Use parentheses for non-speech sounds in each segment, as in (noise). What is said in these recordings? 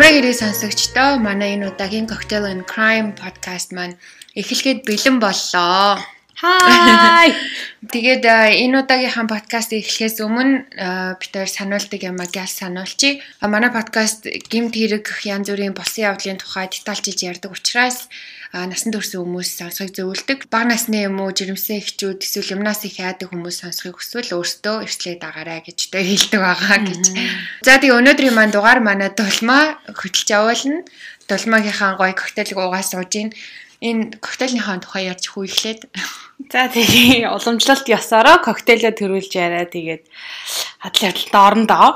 Амраг ирээ сонсогчдоо манай энэ удаагийн Cocktail and Crime podcast маань эхлэхэд бэлэн боллоо. Хай. (laughs) Тэгээд энэ удаагийнхаа подкаст эхлэхээс өмнө бид хоёр сануулдаг юм аа гял сануулчих. Манай подкаст гимт хэрэг янз бүрийн босын явдлын тухай детальчилж ярьдаг учраас насан турш хүмүүс сонсохыг зөвлөдөг. Бага насны юм уу жирэмсэн эхчүүд эсвэл юмнаас их яадаг хүмүүс сонсохыг хүсвэл өөртөө эрслээ дагараа гэж тэ хэлдэг байгаа гэж. За тэгээ өнөөдрийн маань дугаар манай дулмаа хөтөлж явуулна. Дулмаагийнхаа гоё коктейлийг уугаа сууж гин энэ коктейлийнхаа тухай ярьж хүү эхлээд За тэгээ уламжлалт ёсороо коктейлээ төрүүлж яриа тэгээд хадл ярилтанд орно доо.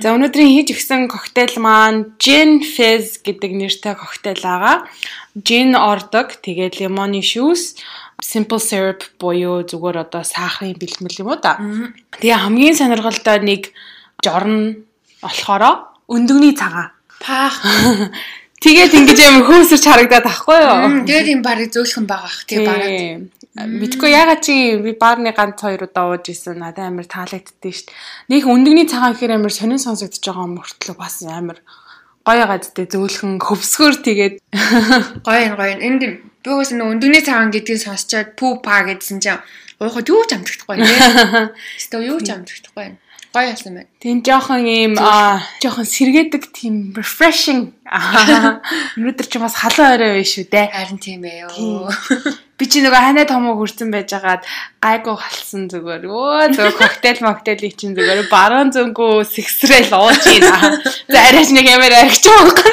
За өнөөдрийн хийж өгсөн коктейл маань Gin Fizz гэдэг нэртэй коктейл байгаа. Gin ордог, тэгээд лимоны шүүс, simple syrup буюу зүгээр одоо сахарын бэлтгэл юм уу да. Тэгээ хамгийн сонирхолтой нэг жорн болохоро өндөгний цагаан. паах (laughs) Тэгээд ингэж амар хөөсөрч харагдаад тахгүй юу? Тэгээд юм барыг зөөлхөн байгаа ах тэгээ бараад. Мэдгүй ягаад чи би баарны ганц хоёр удаа ууж исэн надад амар таалагддээ штт. Нэг өндөгний цагаан ихээр амар сонин сонсогдож байгаа юм мөртлөө бас амар гоё гадтай зөөлхөн хөвсгөр тэгээд. (laughs) Гоё энэ гоё энд би бас нэг өндөгний цагаан гэдгийг сонсчоод пүү па гэдсэн чинь уухад (laughs) юу ч амтдахгүй нэ. Эсвэл юу ч амтдахгүй байна гоё болсон байна. Тийм жоохон ийм жоохон сэргээдэг тийм refreshing. (laughs) Өнөөдөр чи бас халуун орой байна шүү дээ. Харин тийм ээ ёо. (laughs) Би чи нөгөө ханаа томоо хүрсэн байжгаад гайгүй халсан зүгээр. Өө зөв коктейл моктейлийг чинь зүгээр баруун зөнгөө сэгсрэл ууж ийна. За арайч нэг ямар аригч байгаа.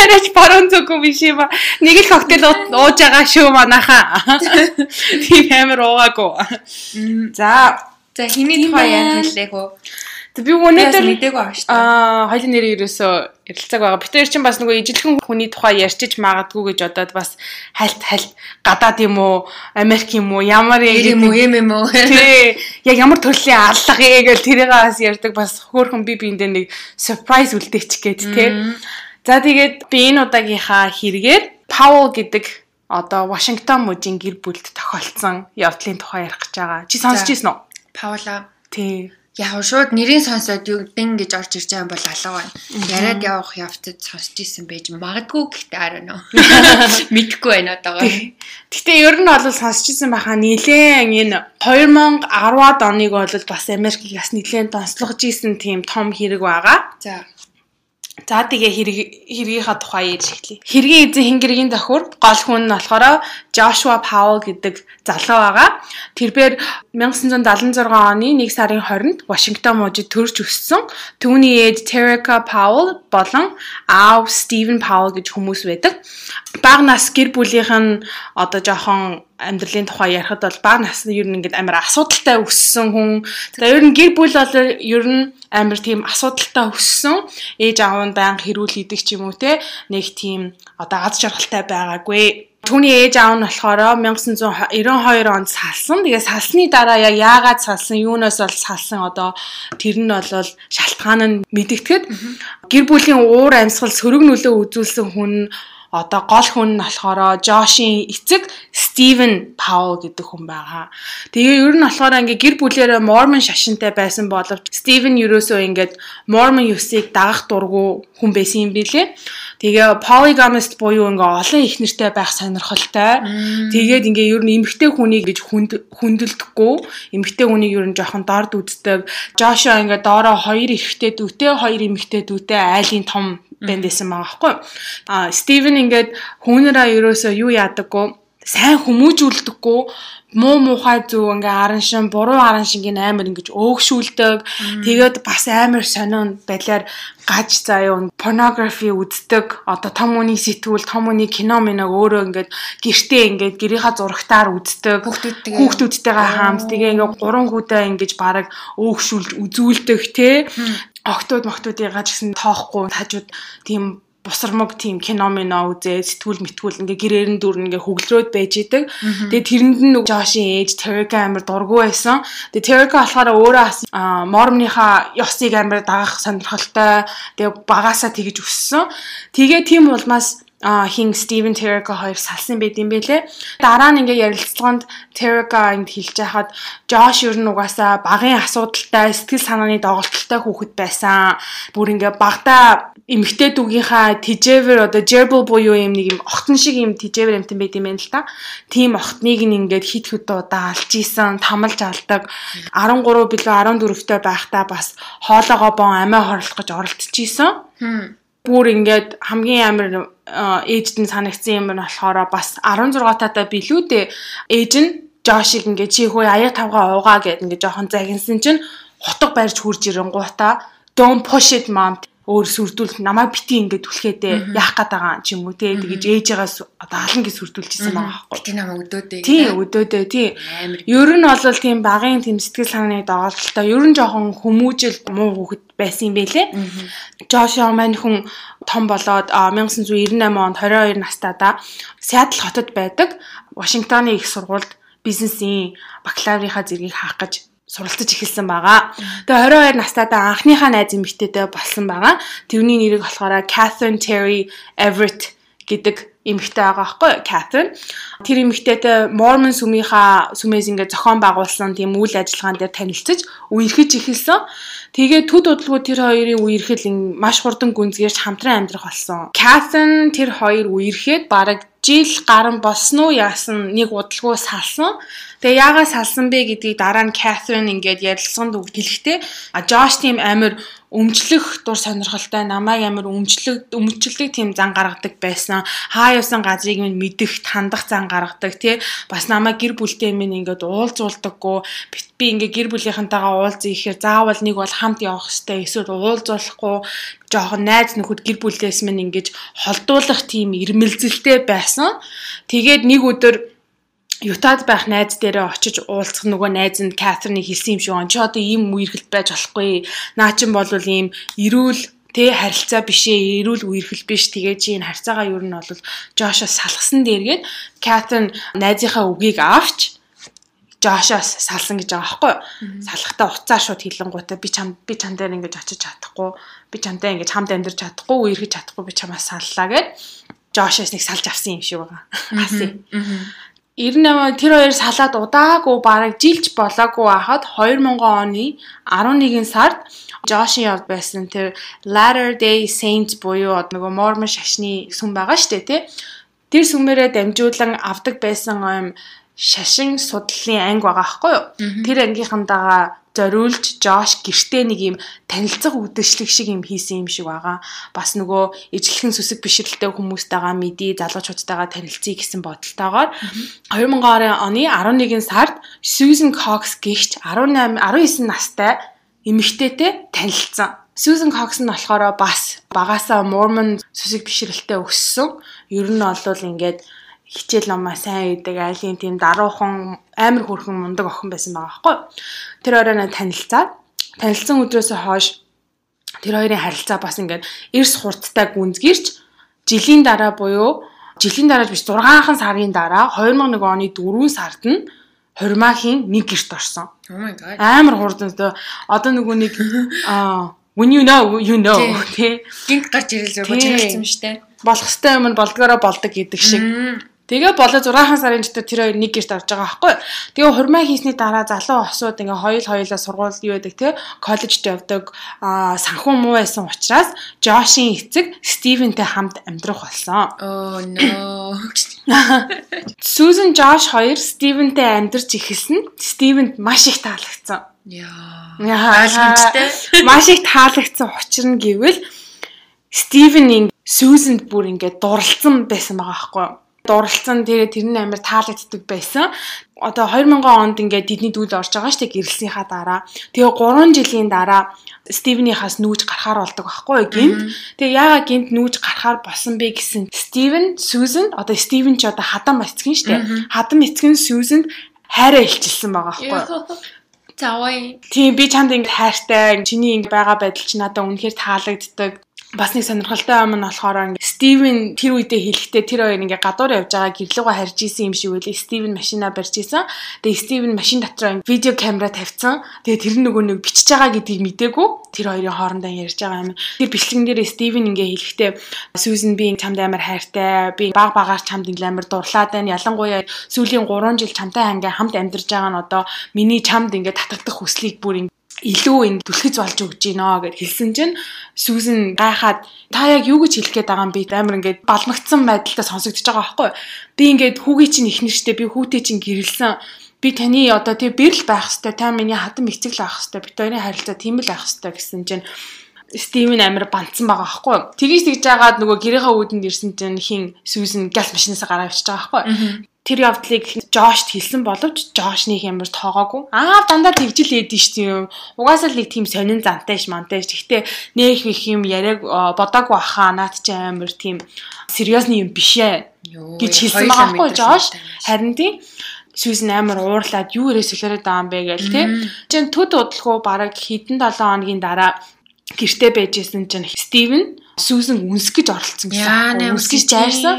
Арайч баруун зөнгөө биш юм ба. Нэг л коктейл ууж байгаа шүү манайхаа. (laughs) Тийм амар уугаагүй. За За хиний тухай яа хэллээ хөө. Тэг би өнөөдөр шүү дээ. Аа хоёлын нэр ерөөсөө ярилцааг байгаа. Бид чинь бас нөгөө ижилхэн хүний тухай ярьчиж магадгүй гэж одоод бас хальт хальт гадаад юм уу, Америк юм уу, ямар юм уу, юм юм уу. Тий. Яг ямар төрлийн аллагыг гэл тэрийг бас ярьдаг бас хөөхөн би биэндээ нэг surprise үлдээч гээд тий. За тэгээд би энэ удаагийнхаа хэрэгээр Powell гэдэг одоо Вашингтон мужийн гэр бүлд тохиолдсон явдлын тухай ярих гэж байгаа. Чи сонсч ирсэн үү? Паула. Тий. Яг шууд нэрийн сонсоод юу дин гэж орж ирж байгаа бол алга байна. Яриад явах явцад сонсч исэн байж магадгүй гэхдээ арай нөө. (laughs) Мэдхгүй байна одоогоо. Гэтэ ер нь бол сонсч исэн байхаа нилээн энэ 2010-ад оныг бол бас Америкийг бас нилээн донслогж исэн тийм том хэрэг байгаа. За. За тэгээ хэргийнхаа тухай ярьж эхлэе. Хэргийн эзэн хингэргийн давхур гол хүн нь болохоор Joshua Powell гэдэг залуу байгаа. Тэрээр 1976 оны 1 сарын 20-нд Вашингтон мужид төрж өссөн. Түүний ээж Terica Powell болон аав Stephen Powell гэж хүмүүс байдаг. Бага нас гэр бүлийнх нь одоо жоохон амьдралын тухай ярихад бол бага насны ер нь ингээд амар асуудалтай өссөн хүн. За ер нь гэр бүл бол ер нь амар тийм асуудалтай өссөн. Ээж аав нь байнга хэрүүл идэг ч юм уу те. Нэг тийм одоо аз жаргалтай байгаагүй. Түүний ээж аав нь болохоор 1992 онд салсан. Тэгээ салсны дараа яг яагаад салсан, юунаас бол салсан одоо тэр нь бол шалтгаан нь мэдэгдэхэд гэр бүлийн уур амьсгал сөрөг нөлөө үзүүлсэн хүн одоо гол хүн нь болохоор Жошийн эцэг Стивен Паул гэдэг хүн байгаа. Тэгээ ер нь болохоор ингээ гэр бүлээрээ Мормон шашинтай байсан боловч Стивен ерөөсөө ингээд Мормон ёсыг дагах дургу хүн байсан юм билэ. Тэгээ polygamist буюу ингээ олон их нэртэй байх сонирхолтой. Тэгээд ингээ ер нь эмэгтэй хүнийг гэж хүндэлдэхгүй. Эмэгтэй хүнийг ер нь жоохон дорд үздэг. Жошо ингээ доороо хоёр эрэгтэй дүүтэй, хоёр эмэгтэй дүүтэй айлын том бэнд байсан байгаа байхгүй. А Стивен ингээд хүүнэрээ ерөөсөө юу яадаггүй? Сайн хүмүүжүүлдэггүй. Муу муухай зүг ингээ аран шин буруу аран шингийн амар ингэж өөгшүүлдэг. Тэгээд бас амар сонин байдлаар гаж заяа порнографи үздэг. Одоо том үний сэтгүүл том үний кино минаг өөрөө ингээд гэртээ ингээд гэрийнхаа зурагтаар үздэг. Хүүхдүүдтэйгээ. Хүүхдүүдтэйгээ хамт тэгээ ингээ гурван хүүдээ ингэж бараг өөгшүүлж үзүүлдэг те октод моктодыг гаж гэсэн тоохгүй хажууд тийм бусармаг тийм кино мино үзээ сэтгүүл мэтгүүл ингээ гэрээр нь дүр ингээ хөглөрөөд байж идэг. Тэгээ тэрэнд нь Жошийн ээж Терека амир дургу байсан. Тэгээ Терека болохоор өөрөө бас Мормныхаа ёсыг амир дагах сонирхолтой. Тэгээ багасаа тэгж өссөн. Тэгээ тийм улмаас а хин Стивен Терека хоёр салсан байт юм бэлээ. Дараа нь ингээ ярилцлаганд Терека энд хэлж байхад Жош ер нь угаасаа багын асуудалтай сэтгэл санааны доголдолтой хүүхэд байсан. Бүр ингээ багада эмгтэй дүүгийнхаа тижээвэр одоо gerbil буюу юм нэг юм охтон шиг юм тижээвэр амтан байт юм байна л та. Тим охтныг нь ингээд хит хит удаа алж исэн, тамалж алдаг. 13 билүү 14-тэй байхдаа бас хоолоогоо бон амиа хорлох гэж оролдчихжээ бүр ингээд хамгийн амар ээжд нь санагдсан юм нь болохоор бас 16 татаа билүү дээ. Ээж нь Жошиг ингээд чи хөө аяа тавга уугаа гэд ингээд жоохон загинсан чинь хотго барьж хурж ирэнгуутаа don't push it mom өөр сүрдүүл намайг бити ингээд түлхээдээ яах гээд байгаа ч юм уу те тэгэж ээжээс одоо алан гэж сүрдүүлчихсэн байгаа байхгүй. Бити намайг өдөөдөө. Тий өдөөдөө тий. Ер нь бол тийм багын тийм сэтгэл санааны доголдолтой ер нь жоохон хүмүүжил муу хүүхэд байсан юм бэлээ. Жошо маань хүн том болоод 1998 онд 22 настайдаа Сиэтл хотод байдаг Вашингтоны их сургуульд бизнесийн бакалаврынхаа зэргийг хаах гэж суралцаж эхэлсэн байгаа. Тэгээ 22 настайдаа анхныхаа найз эмэгтэйтэй болсон байгаа. Тэрний нэрийг болохоор Catherine Terry Everett гэдэг эмэгтэй байгаа байхгүй Catherine. Тэр эмэгтэйтэй Mormon сүмийнхаа сүмээс ингээд зохион байгуулсан тийм үйл ажиллагаан дээр танилцж үерхэж эхэлсэн. Тэгээ төд удалгүй тэр хоёрын үерхэл маш хурдан гүнзгийрч хамтран амьдрах болсон. Catherine тэр хоёр үерхэд бараг жил гарan болсон уу яасан нэг удалгүй салсан. Тэгээ яагаад салсан бэ гэдгийг дараа нь Catherine ингээд ярилцсанд өгдөлхтэй. А Josh тийм амар өмчлөх дур сонирхолтой намайг амар өмчлөг өмчлөг тийм зан гаргадаг байсан. Хаа явсан газрыг минь мэдэх, тандах зан гаргадаг тий. Бас намайг гэр бүлтэй минь ингээд уулзуулдаггүй. Би ингээд гэр бүлийнхэнтэйгээ уулзъя гэхээр заавал нэг бол хамт явах хэрэгтэй. Эсвэл уулзуулахгүй жоохон найз нөхөд гэр бүлээс минь ингэж холдуулах тийм ирмэлзэлтэй байсан. Тэгээд нэг өдөр Ютад байх найз дээрээ очиж уулзах нөгөө найз нь Катрины хэлсэн юм шиг он чи одоо ийм үерхэлт байж болохгүй. Наа чин бол ийм эрүүл тэ харилцаа бишээ эрүүл үерхэл биш тэгээ чи энэ харьцаагаа юу нь бол Жошоос салгасан дээргээд Катрин найзынхаа үгийг авч Жошоос салсан гэж байгаа байхгүй юу? Салахтаа уцаа шууд хилэнгуудаа би чам би чам дээр ингэж очиж чадахгүй би чамтай ингэж хамт амьдарч чадахгүй үерхэж чадахгүй би чамаас саллаа гэд Жошоос нэг салж авсан юм шиг байгаа. Аси. 98 тэр хоёр салаад удаагүй бараг жилч болоогүй байхад 2000 оны 11 сард Жошин явд байсан тэр Latter Day Saints буюу нөгөө Mormon шашны сүм байгаа штэ тий. Тэр сүмээрээ дамжуулан авдаг байсан юм шашин судлалын анги байгаа байхгүй юу? Тэр ангийнхандаага зориулж Жош гэртээ нэг юм танилцах үдэшлэг шиг юм хийсэн юм шиг байгаа. Бас нөгөө ижлэхэн сүсэг бишрэлтэй хүмүүстэйгээ мэдээ залуучуудтайгаа танилцъя гэсэн бодолтойгоор 2000 оны 11 сард Susan Cox гихч 18 19 настай эмэгтэйтэй танилцсан. Susan Cox нь болохоор бас багасаа Mormon сүсэг бишрэлтэй өссөн. Ер нь бол ингээд хичээл номоо сайн идэг айлын тийм даруухан амар хөрхөн мундаг охин байсан байгаа байхгүй. Тэр оройно танилцаад танилцсан өдрөөс хойш тэр хоёрын харилцаа бас ингээд эрс хурдтай гүнзгийрч жилийн дараа буюу жилийн дарааж биш 6хан сарын дараа 2001 оны 4 сард нь Хормахийн нэг гэрт орсон. Oh. Амар хурдан одоо нөгөө нэг (laughs) аа when you know you know тий. Гинт гарч ирэл зөв бочролцсон штэ. Болох хэвээр юм болдгоороо болдог гэдэг шиг. Тэгээ болоо 6 сарын дотор тэр хоёр нэг гэрт орж байгаа байхгүй. Тэгээ хурмаа хийсний дараа залуу осууд ингээ хоёул хоёулаа сургууль юу байдаг те коллежд явдаг аа санхүү муу байсан учраас Жошийн эцэг Стивентэй хамт амьдрах болсон. Oh no. Сүүзэн Жош хоёр Стивентэй амьдарч эхэлсэн. Стивенд маш их таалагдсан. Яа. Ойлгомжтой. (laughs) Маш их таалагдсан учир нь гэвэл Стивен Сүүзэнд бүр ингээ дурлцсан байсан байгаа байхгүй юу? Дурлцсан тэгээ тэр нь амар таалагддаг байсан. Одоо 2000 онд ингээд дидний дүүл орж байгаа шүү дээ гэрэлсийнхаа дараа. Тэгээ 3 жилийн дараа Стивенийхаас нүүж гарахаар болдог байхгүй гинт. Тэгээ яагаад гинт нүүж гарахаар болсон бэ гэсэн Стивен, Сьюзен одоо Стивен ч одоо хадам эцгэн дээ. Хадам эцгэн Сьюзенд хайраа илчилсэн байгаа байхгүй. Заваа. Тийм би чамд ингэ хайртай чиний ингэ байгаа байдал чи надад үнэхээр таалагддаг бас нэг сонирхолтой юм нь болохоор Стивен тэр үедээ хэлэхдээ тэр хоёр ингээ гадуур явж байгаа гэрлүүгээ харж исэн юм шиг үлээ. Стивен машина барьж исэн. Тэгээ Стивен машин дотор видео камера тавьсан. Тэгээ тэр нөгөө нэг бичиж байгаа гэдгийг мдээгүй. Тэр хоёрын хоорондоо ярьж байгаа юм. Тэр бичлэгэн дээр Стивен ингээ хэлэхдээ Сүүзэн би чамд амар хайртай. Би баг багаар чамд ингээ амар дурлаад байна. Ялангуяа сүүлийн 3 жил чамтай ингээ хамт амьдарч байгаа нь одоо миний чамд ингээ татагдах хүслийг бүр илүү ингэ түлхэж болж өгч гинэ гэд хэлсэн чинь Сүүзэн гайхаад та яг юу гэж хэлэх гээд байгаа юм би амар ингээд балмагцсан байдалтай сонсогдож байгаа байхгүй. Би ингээд хүүгээ чинь ихнэр штэ би хүүтэй чинь гэрэлсэн. Би таны одоо тий бэрл байх хэвээр та миний хатан мэгцэл авах хэвээр бит хоёрын харилцаа тийм л авах хэвээр гэсэн чинь Стивен амир бандсан байгаа байхгүй. Тгийж тэгж жагаад нөгөө гэрийнхаа үүдэнд ирсэн чинь хин Сүүзэн газ машинаас гараа авчиж байгаа байхгүй тэр явдлыг Жошт хэлсэн боловч Жош нэг ямар тоогоогүй. Аа дандаа тэгжил ээдэн шүү юм. Угаасаа л нэг тийм сонин зантайш мантайш. Гэхдээ нэх их юм яриаг бодоогүй баха. Наад чи амар тийм сериосны юм биш ээ гэж хэлсэн байхгүй Жош. Харин тийм Сүүс амар уурлаад юу ирээ солиороод байгаа юм бэ гээл тий. Чин төд удалгүй бараг хэдэн 7 хоногийн дараа гэрте байжсэн чинь Стивен Сүүсэн үнс гэж оролцсон гэсэн. Үнс гэж жаарсан.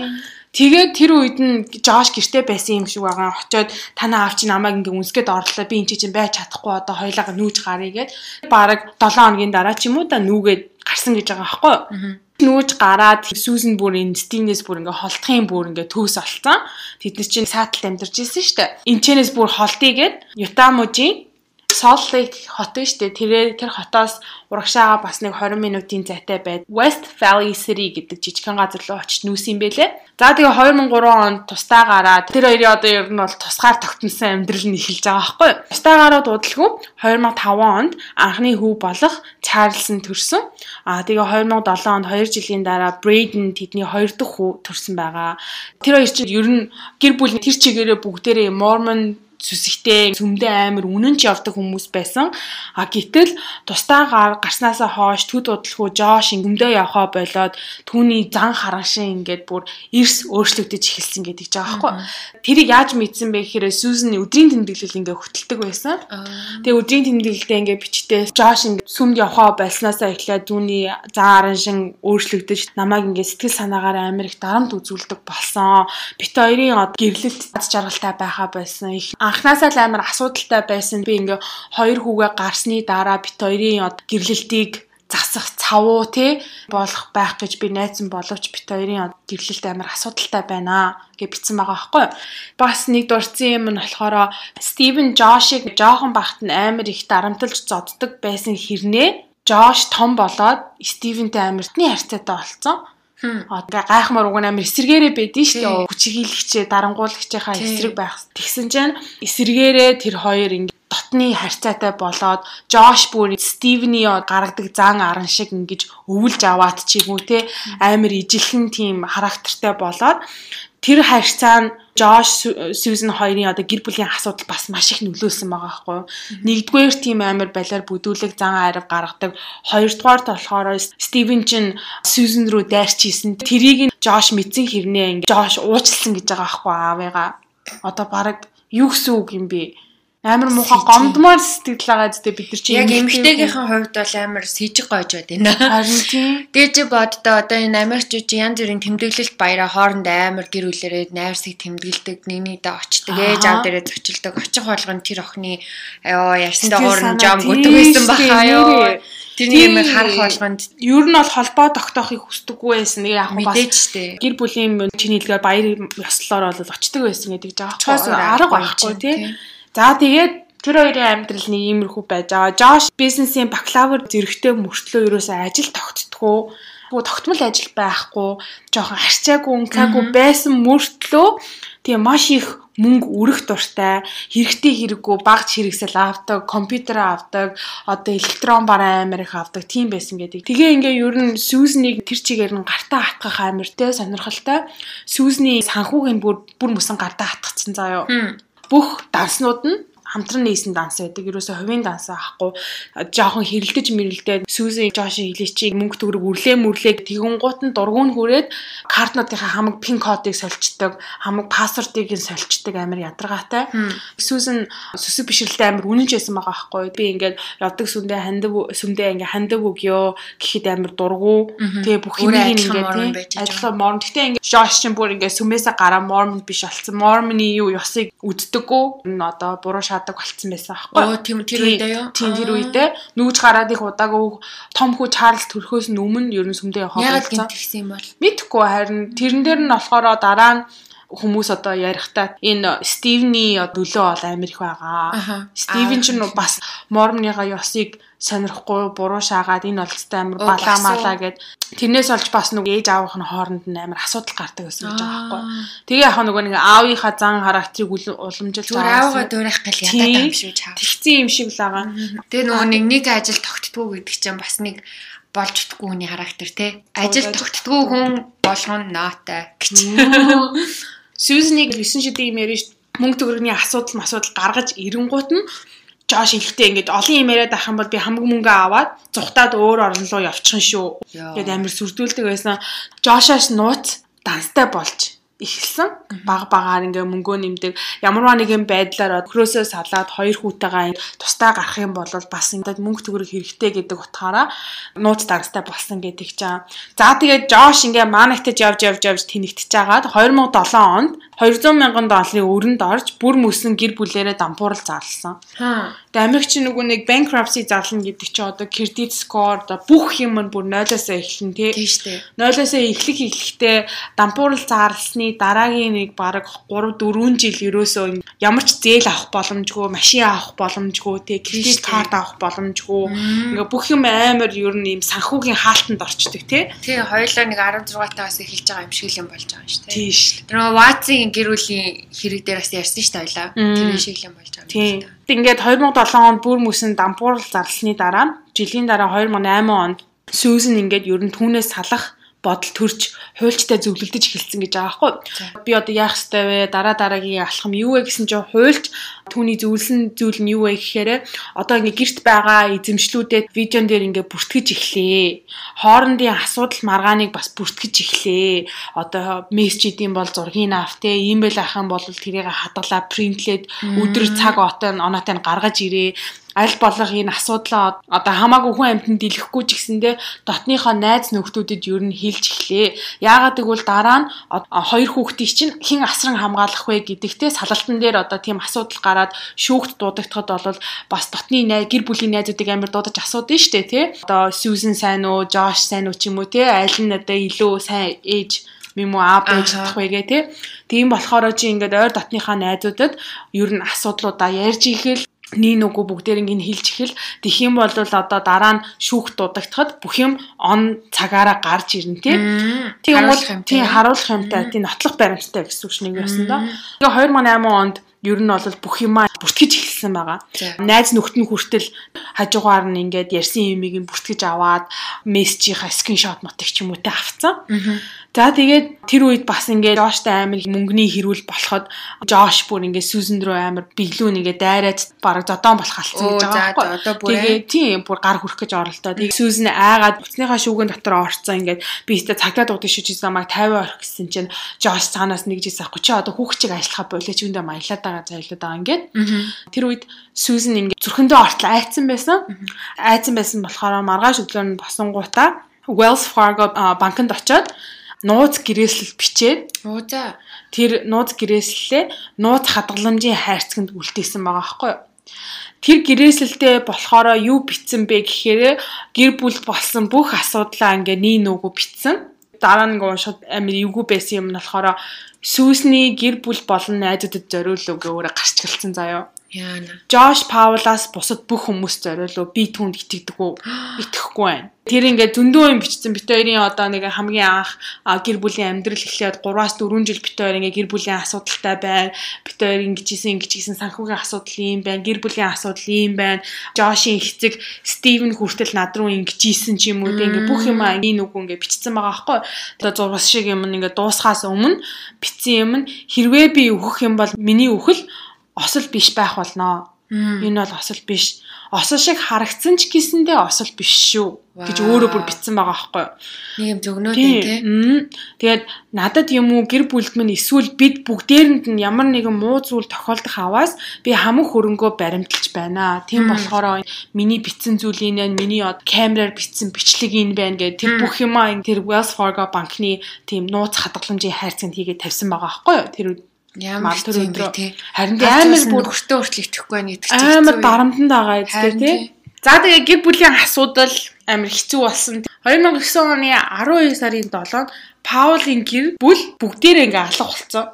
Тэгээд тэр үед нь Жош гэрте байсан юм шиг байгаа. Очоод танаа аав чи намайг ингээ үнсгээд орлоо. Би энэ чинь байж чадахгүй одоо хоёлаа нүүж гарыг гээд бараг 7 хоногийн дараа ч юм уу да нүүгээд гарсан гэж байгаа байхгүй юу? нүүж гараад Сүүзэн бүр энэ Стивнес бүр ингээ холтхын бүр ингээ төөс олцсон. Тэд нар чинь сааталт амьдарч ирсэн шүү дээ. Энчнээс бүр холтыгээд Ютамужийн Salt Lake хот нь штэ тэр тэр хотоос урагшаага бас нэг 20 минутын зайтай байд. West Valley City гэдэг жижигхэн газар руу очиж нүүсэн бэлээ. За тэгээ 2003 онд тустай гараад тэр хоёрын одоо ер нь бол тусгаар тогтносон амьдрал нь эхэлж байгаа байхгүй юу? Тустай гараад удалгүй 2005 онд анхны хүү болох Чарльсон төрсөн. Аа тэгээ 2007 онд 2 жилийн дараа Braden тэдний хоёр дахь хүү төрсөн байгаа. Тэр хоёр чинь ер нь гэр бүл тэр чигээрээ бүгдээрээ Mormon сүсгтэй сүмдээ амар үнэнч явдаг хүмүүс байсан. А гэтэл тустаагаар гарснаасаа хойш төд удалгүй Жош ингэмдээ явхаа болоод түүний зан хараншин ингээд бүр эрс өөрчлөгдөж эхэлсэн гэдэг ч байгаа байхгүй. Тэрийг яаж мэдсэн бэ гэхээр Сүүзэн өдрийн тэмдэглэл ингээд хөтэлдэг байсан. Тэгээ өдрийн тэмдэглэлдээ ингээд бичдэг Жош ингээд сүмд явхаа болсноосаа эхлээд түүний зан хараншин өөрчлөгдөж намайг ингээд сэтгэл санаагаар амар их дарамт үзүүлдэг болсон. Бит хоёрын гэрлэлт жаргалтай байхаа байсан. Их анхнаасаа л амар асуудалтай байсан. Би ингээ хоёр хүүгээ гарсны дараа бит хоёрын гэрлэлтийг засах цавуу тий болох байх гэж би найзан боловч бит хоёрын гэрлэлт амар асуудалтай байна гэж бичсэн байгаа байхгүй бас нэг дурдсан юм нь болохоор Стивен Жошиг жоохон бахт нь амар их дарамтлж зоддог байсан хэрнээ Жош том болоод Стивентэй амиртны харьцаатай болцсон Одоо гайхмаар уг амар эсэргээрээ байдэн шүү дээ. Хүчиглэгчээ, дарангуулагчийнхаа эсрэг байх. Тэгсэн чинь эсэргээрээ тэр хоёр ингэ дотны харьцаатай болоод Жош бүр Стивни гаргадаг зан аран шиг ингэж өвлж аваад ч юм уу те амар ижилхэн тийм характертай болоод тэр харьцаа нь Жош Сьюзен хоёрын одоо гэр бүлийн асуудал бас маш их нөлөөлсөн байгаа байхгүй юу. Нэгдүгээр тийм амар балиар бүдүүлэг зан арав гаргадаг. Хоёрдугаарт болохоор Стивен чин Сьюзен рүү дайрч ийсэн. Тэрийг нь Жош мэдсэн хэрнээ ингээ Жош уучлсан гэж байгаа байхгүй аавыгаа. Одоо баг юу гэсэн үг юм бэ? Амар муухай гомдмоор сэтгэл байгаа зү бид нар чи яг эмгтээгийнхэн хувьд бол амар с ิจ гойж байд байна. Харин тийм. Дээж боддоо одоо энэ Америкчууд янз бүрийн тэмдэглэлт баяраа хооронд амар гэр бүлэрээ найрсыг тэмдэглэдэг нэгнийдээ очдөг ээж аав дээрээ зочилдог очих болгоно тэр охины ёо ярьсандаа хуурн жам гүдэг байсан баха ёо. Тэрний юм харах болгонд ер нь бол холбоо тогтоохыг хүсдэггүй байсан. Яг бас мэдээж штэ. Гэр бүлийн чиний хэлгээр баяр ёслолоор бол очдөг байсан гэдэг жаах. Арга байхгүй тий. За тэгээд тэр хоёрын амьдрал нэг иймэрхүү байж байгаа. Жош бизнесийн бакалавр зэрэгтэй мөртлөө ерөөсөө ажил тогтдгоо тогтмол ажил байхгүй жоохон арчаагүй ункаагүй байсан мөртлөө тэгээ маш их мөнгө өрөх дуртай хэрэгтэй хэрэггүй багц хэрэгсэл авдаг компьютер авдаг одоо электрон бараа амар их авдаг тийм байсан гэдэг. Тэгээ ингээ ер нь сүүзнийг тэр чигээр нь гартаа хатгах амартай сонирхолтой. Сүүзний санхүүг нь бүр бүр мөсөн гартаа хатгацсан заяо бүх данснууд нь хамтран нээсэн данс байдаг. Ерөөсө хувийн данс аахгүй жоохон хэрэлдэж мэрэлдээд Сүүзэн Жоши хилээчийг мөнгө төгрөг үрлээ мүрлээ тэгүн гут нь дургуун хүрээд картнуудынхаа хамаг пин кодыг сольчдаг, хамаг пассвордыг нь сольчдаг амар ядаргаатай. Сүүзэн сүсэг бишрэлтэй амар үнэнч байсан байгаа аахгүй. Би ингээд явдаг сүндээ хандив сүндээ ингээд хандив өгөө гэхэд амар дургу. Тэгээ бүх юм ингээд ажиллаа морн. Гэтэ ингээд Жош чинь бүр ингээд сүмээсээ гараа мормон биш болсон. Мормоны юу ёсыг үддэггүй. Энэ одоо буруу шаадаг болцсон байсан аахгүй. Оо тийм тэр үедээ юу? Тийм тэр үедээ нүүж гараад их удаагүй том хүү Чарльз төрхөөс өмнө ер нь сүмдээ явах болсон. Яг гинтгсэн юм бол. Мэдхгүй харин тэрэн дээр нь болохоор дараа нь хүмүүс одоо ярихтаа энэ Стивний нөлөө бол амар их байгаа. Стивен ч бас Мормныга ёсыг сонирхгүй буруу шаагаад энэ болцтой амар балаа малаа гэд тэрнээс олж бас нэг ээж аавынх нь хооронд нь амар асуудал гардаг гэсэн үг байгаа байхгүй. Тэгээ яг нөгөө нэг аавынхаа зан характерыг уламжилж байгаа. Аавгаа дуурайх гал ядаад юм шүү чаа. Тэгсэн юм шиг л байгаа. Тэгээ нөгөө нэг нэг ажил тогтдгүй гэдэг чинь бас нэг болж утгүй хүний характер те. Ажил тогтдгүй хүн болгоно наатай гэж. Сьюзнийг 9 шидийн юм ярьж мөнгө төгрөгийн асуудал масуудал гаргаж ирэнгуут нь Жош ихтэй ингээд олон юм яриад ах юм бол би хамаг мөнгө аваад зүхтаад өөр орн руу явчихна шүү. Гэт амир сүрдүүлдэг байсан. Жошоос нууц данстай болж эхэлсэн. Баг багаар ингээ мөнгөө нэмдэг. Ямарваа нэгэн байдлаар өхрөөсөө салаад хоёр хүүтэйгээ тусдаа гарах юм бол бас ингээд мөнгө төгрөг хэрэгтэй гэдэг утгаараа нууц данстай болсон гэдэг чинь. За тэгээд Жош ингээ манагтаж явж явж явж тэнэгтэж агаад 2007 онд 200 мянган долларын өрөнд орж бүр мөсөн гэр бүлээрээ дампуурал зарлсан. Аа. Тэгээ Америкч нөгөө нэг bankruptcy зарлна гэдэг чинь одоо credit score одоо бүх юм нь бүр 0-оос эхэлнэ тий. Тийм шүү дээ. 0-оос эхлэх эхлэхдээ дампуурал зарлсны дараагийн нэг бараг 3 4 жил ерөөсөө ямар ч зээл авах боломжгүй, машин авах боломжгүй, тий кредит карт авах боломжгүй. Ингээ бүх юм амар ер нь юм санхүүгийн хаалтанд орчдөг тий. Тий хоёулаа нэг 16 таас эхэлж байгаа юм шиг юм болж байгаа юм шүү дээ. Тий шүү. Тэр нөгөө Ватсын гэр бүлийн хэрэг дээр бас ярьсан шүү дээ хоёлаа. Тэр шиг юм болж байгаа юм шүү дээ. Ингээд 2007 онд бүр мөсөн дампуурал зарлсны дараа жилийн дараа 2008 онд Сүүзэн ингээд ер нь түүнээс салах бодол төрж хуульчтай зөвлөлдөж эхэлсэн гэж байгаа байхгүй. Би одоо яах ёстой вэ? Дараа дараагийн алхам юу вэ гэсэн чинь хуульч түүний зөвлөсөн зүйл нь юу вэ гэхээр одоо ингээ гэрт байгаа эзэмшлүүдэд видеон дээр ингээ бүртгэж эхлэе. Хоорондын асуудал маргааныг бас бүртгэж эхлэе. Одоо мессеж идэм бол зургийг авт те, имэйл ахын бол тэрийг хадгалаа принтлээд өдөр цаг отоо оноотой нь гаргаж ирээ аль болох энэ асуудлаа одоо хамаагүй хүн амьтанд дэлгэхгүй ч гэсэндээ дотныхоо найз нөхдөдөд ер нь хэлж эхлэе. Яагаад гэвэл дараа нь хоёр хүүхдийг чинь хэн асран хамгаалах вэ гэдэгтээ салалтан дээр одоо тийм асуудал гараад шүүхт дуудагдахад бол бас дотны найз гэр бүлийн найзуудыг амар дуудаж асуудаг нь штэ тий. Одоо Сьюзен сайн уу, Жош сайн уу ч юм уу тий. Аль нь одоо илүү сайн ээж юм уу аав байж чадах вэ гэ тий. Тийм болохоор чи ингээд ойр дотныхаа найзуудад ер нь асуудлуудаа ярьж ихэл нин үгүй бүгдээр ингэ хэлж ихэл тэгэх юм бол одоо дараа нь шүүх дуудагдахад бүх юм он цагаараа гарч ирнэ тий. Тийм бол тий харуулах юмтай тий нотлох баримттай гэсэн үг шиг ясан доо. Тэгээ 2008 онд ер нь бол бүх юмаа бүртгэж эхэлсэн байгаа. Найз нөхд нь хүртэл хажуугаар нь ингээд ярьсан юмыг бүртгэж аваад мессежийнхаа скриншот мотыг ч юм уу тэ авцсан. За тэгээд тэр үед бас ингээд Жоштай амар мөнгөний хэрүүл болоход Жош бүр ингээд Сүүзэн рүү амар биглүүн ингээд дайраад бараг зодон болох алцсан гэж байгаа байхгүй. Одоо бүр тэгээд тийм бүр гар хүрэх гэж оролдоо. Тэгээд Сүүзэн айгаад буцныхаа шүүгэн дотор орцсон ингээд би өөртөө цагтаа дуудаж шиж замайг 50 орох гэсэн чинь Жош цаанаас нэг жис авахгүй чи одоо хүүхчиг ажиллахаа болоо чи үндэ маялаад байгаа зайлаад байгаа ингээд. Тэр үед Сүүзэн ингээд зүрхэндээ ортол айцсан байсан. Айцсан байсан болохоор маргааш өглөө нь босонгуудаа Wells Fargo банкнд очиод нууц гэрээсэл бичээд за. тэр нууц гэрээслэлээ нууц хадгаламжийн хайрцагт үлдээсэн байгаа байхгүй юу? Тэр гэрээсэлтэй болохоор юу битсэн бэ гэхээр гэр бүл болсон бүх асуудлаа ингээ нийн нүгүү битсэн. Дараа нь уншаад амир эвгүй байсан юм болохоор сүүсний гэр бүл болон найзуудад зориулуу гэвээрээ гарч гэлцэн заяа. Яана. Josh Paul-аас бусад бүх хүмүүс зориулуу би түүнд итгэдэг үү? (gasps) Итгэхгүй байна. Тэр ингээд зөндөө юм бичсэн бит хоёрын одоо нэг хамгийн анх гэр бүлийн амьдрал эхлээд 3-аас 4 жил бит хоёр ингээд гэр бүлийн асуудалтай байна. Бит хоёр ингэжсэн ингэжсэн санхүүгийн асуудал юм байна. Гэр бүлийн асуудал юм байна. Josh-ийн эцэг Стивен хүртэл над руу ингэжсэн ч юм уу тийм ингээд бүх юм энэ нүг ингээд бичсэн байгаа байхгүй. Одоо зургас шиг юм ингээд дуусхаас өмнө бичсэн юм нь хэрвээ би өгөх юм бол миний үхэл осол биш байх болно. Энэ бол осол биш. Осол шиг харагдсан ч гэсэндээ осол биш шүү гэж өөрөө бүр битсэн байгаа байхгүй юу? Нэг юм зөгнөөд тий. Тэгээд надад юм уу гэр бүлд минь эсвэл бид бүгдээрэнд нь ямар нэгэн муу зүйл тохиолдох аваас би хамаг хөрөнгөө баримталж байна. Тийм болохоор миний битсэн зүйл энэ миний камераар битсэн бичлэг энэ байна гэдэг тэр бүх юмаа тэр Wells Fargo банкны тийм нууц хадгаламжийн хайрцагт хийгээд тавьсан байгаа байхгүй юу? Тэр Ямар тэр өндөр тий. Харин амар бүр өртөө хүртэл итгэхгүй байна гэдэг чинь амар дарамтанд байгаа эцгээр тий. За тэгээ гэр бүлийн асуудал амар хэцүү болсон. 2009 оны 12 сарын 7-нд Паулийн гэр бүл бүгдээрээ ингээ алга болцсон.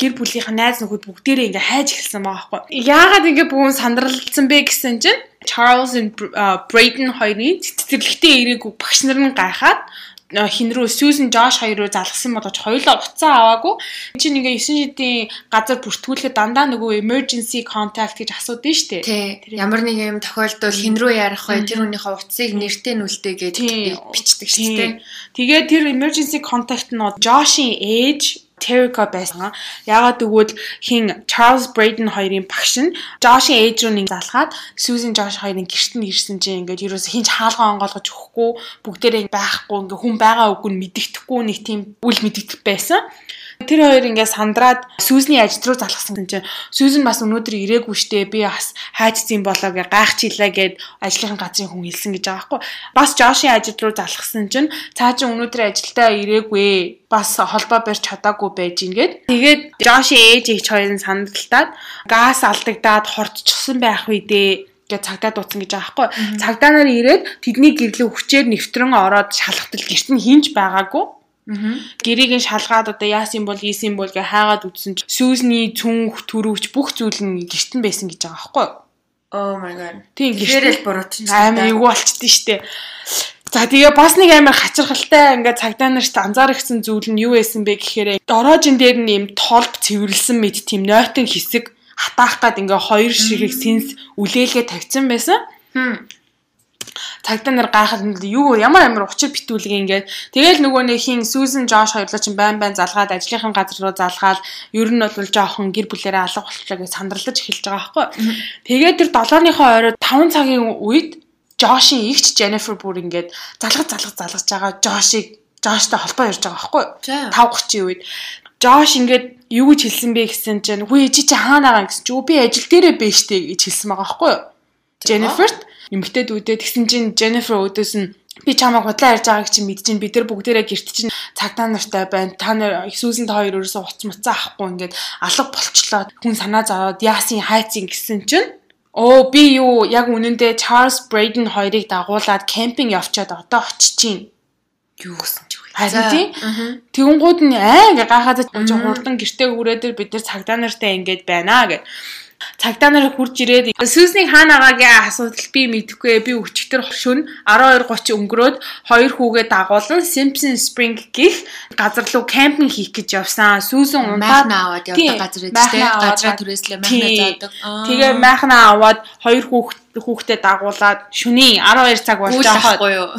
Гэр бүлийнх найз нөхөд бүгдээрээ ингээ хайж эхэлсэн байгаа байхгүй. Яагаад ингээ бүгэн сандралцсан бэ гэсэн чинь Charles and Brayden хоёрын цэцэрлэгтээ ирээгүй багш нар нь гайхаад хин рүү Susan Josh хоёр руу залгсан бодож хоёулаа уцаа аваагүй. Чи ингээ 9 шидийн газар бүртгүүлэхэд дандаа нөгөө emergency contact гэж асуудаг шүү дээ. Ямар нэг юм тохиолдол хин рүү ярих вэ? Тэр хүнийхээ утсыг нэртэй нүлтэйгээд бичдэг шүү дээ. Тэгээд тэр emergency contact нь Josh-ийн ээж Terrica байсан. Ягаад гэвэл хин Charles Braden хоёрын багш нь Josh-ийн ээж рүү нэг залгаад Susan Josh хоёрын гэрт нь ирсэн чинь ингээд ерөөс хинч хаалгаа онгоолгож өгөхгүй бүгдээрээ байхгүй ингээд хүн байгаа үгүй мэддэхгүй нэг тийм үл мэддэх байсан. Тэр хоёр ингээ сандраад Сүүзний ажил руу залгасан чинь Сүүзэн бас өнөөдөр ирээгүй штэ би бас хайцсан болоо гэ гайхчихлаа гэд ажлынхан газрын хүн хэлсэн гэж байгаа байхгүй. Бас Жошийн ажил руу залгасан чинь цаа чи өнөөдөр ажилдаа ирээгүй бас холбоо барьж чадаагүй байж ингээд тэгээд Жошийн ээж их хоёрын сандалтаад газ алдагдаад хортчихсан байх үедээ гэж цагдаа дууцсан гэж байгаа байхгүй. Цагдаа нар ирээд тэдний гэрлээ хүчээр нэвтрэн ороод шалгатал гэрт нь хинж байгаагүй Гэрийг нь шалгаад одоо яасан бол ийсэн бол гэ хаагаад үтсэн чи сүүсний цүнх төрөвч бүх зүйл нь гэртэн байсан гэж байгаа байхгүй юу? Oh my god. Тийм гэрэл буруутсан. Амар юу болчихдээ штэ. За тэгээ бас нэг амар хачирхалтай ингээд цагдаа нарт анзаарчихсан зүйл нь юу байсан бэ гэхээр дороожин дээр нь юм толб цэвэрлсэн мэд тийм нойтон хэсэг хатаах гад ингээ хоёр ширхэг сэнс үлээлгээ тавьсан байсан. Цагдаа нар гайхаад юу ямар амар учир битүүлэг ингээд тэгэл нөгөө нэг хин Сүүзен Жош хоёрлоо чинь байн байн залгаад ажлынхан газар руу залгаад ер нь бол жоохон гэр бүлээрээ алга болчихлоо гэж сандарлаж эхэлж байгаа байхгүй. Тэгээд тэр 7-ныхоо оройд 5 цагийн үед Жошийн игч Jennifer бүр ингээд залгаж залгаж залгаж байгаа Жошийг Жоштой холбоо ярьж байгаа байхгүй. 5:30-ийн үед Жош ингээд юу гэж хэлсэн бэ гэсэн чинь хүү чи чи хаана байгаа гэсэн чи би ажил дээрээ бэ штэ гэж хэлсэн байгаа байхгүй. Jennifer-т эмгтээд үдээ тэгсэн чинь Jennifer өөдөөс нь би чамайг худлаа ярьж байгааг чи мэдчихээн бид нар бүгдээрээ гэрт чинь цагдаа нартай байна. Та нар Иесусийн та хоёр өрөөсөө уц муцаа авахгүй ингээд алга болчлоо. Хүн санаа зовоод яасын хайцын гэсэн чинь Оо би юу яг үнэндээ Charles Braden хоёрыг дагуулад кемпинг явчаад одоо очиж чинь. Юу гэсэн ч үгүй. Харин тийм. Тэгэнгүүт нь аа ингээ гахаад хурдан гэртээ хүрээд бид нар цагдаа нартай ингээд байна гэд Цагдаа нар хурж ирээд Сүүсний хаана байгаагийн асуудал би мэдэхгүй. Би өчигдөр шөнө 12:30 өнгөрөөд хоёр хүүгээ дагуулan Simpson Spring гих газар руу кемпинг хийх гэж явсан. Сүүсэн унтаад аваад явдаг газар ээж тэ газраа түрээслээ майхна заадаг. Тэгээ майхна аваад хоёр хүүхд хүүхдээ дагуулад шөнийн 12 цаг болж байгаа.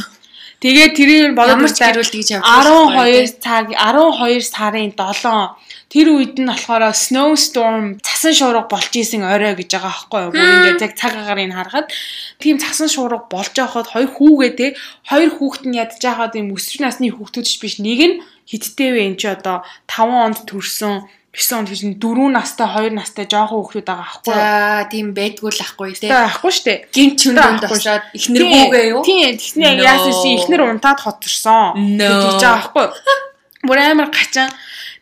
Тэгээ тэрийг бодож гэрүүлт гэж явдаг. 12 цаг 12 сарын 7 Тэр үед нь болохоор snowstorm цасан шуурга болж исэн орой гэж байгаа байхгүй юу. Бүр ингээд яг цаг агарыг харахад тийм цасан шуурга болж байхад хоёр хүүгээ те хоёр хүүхэд нь ядж байхад юм өсвөр насны хүүхдүүд ч биш нэг нь хиттэй вэ эн чи одоо 5 онд төрсөн 9 онд гэж 4 настай 2 настай жоохон хүүхдүүд байгаа аахгүй. За тийм байдгүй л ахгүй тий. Ахгүй штэ. Гинт чүндэнд очоод ихнэргүүгээ юу? Тийм, тэгснэ яасан чи ихнэр унтаад хоцорсон. гэж байгаа аахгүй. Бүр амар гачаан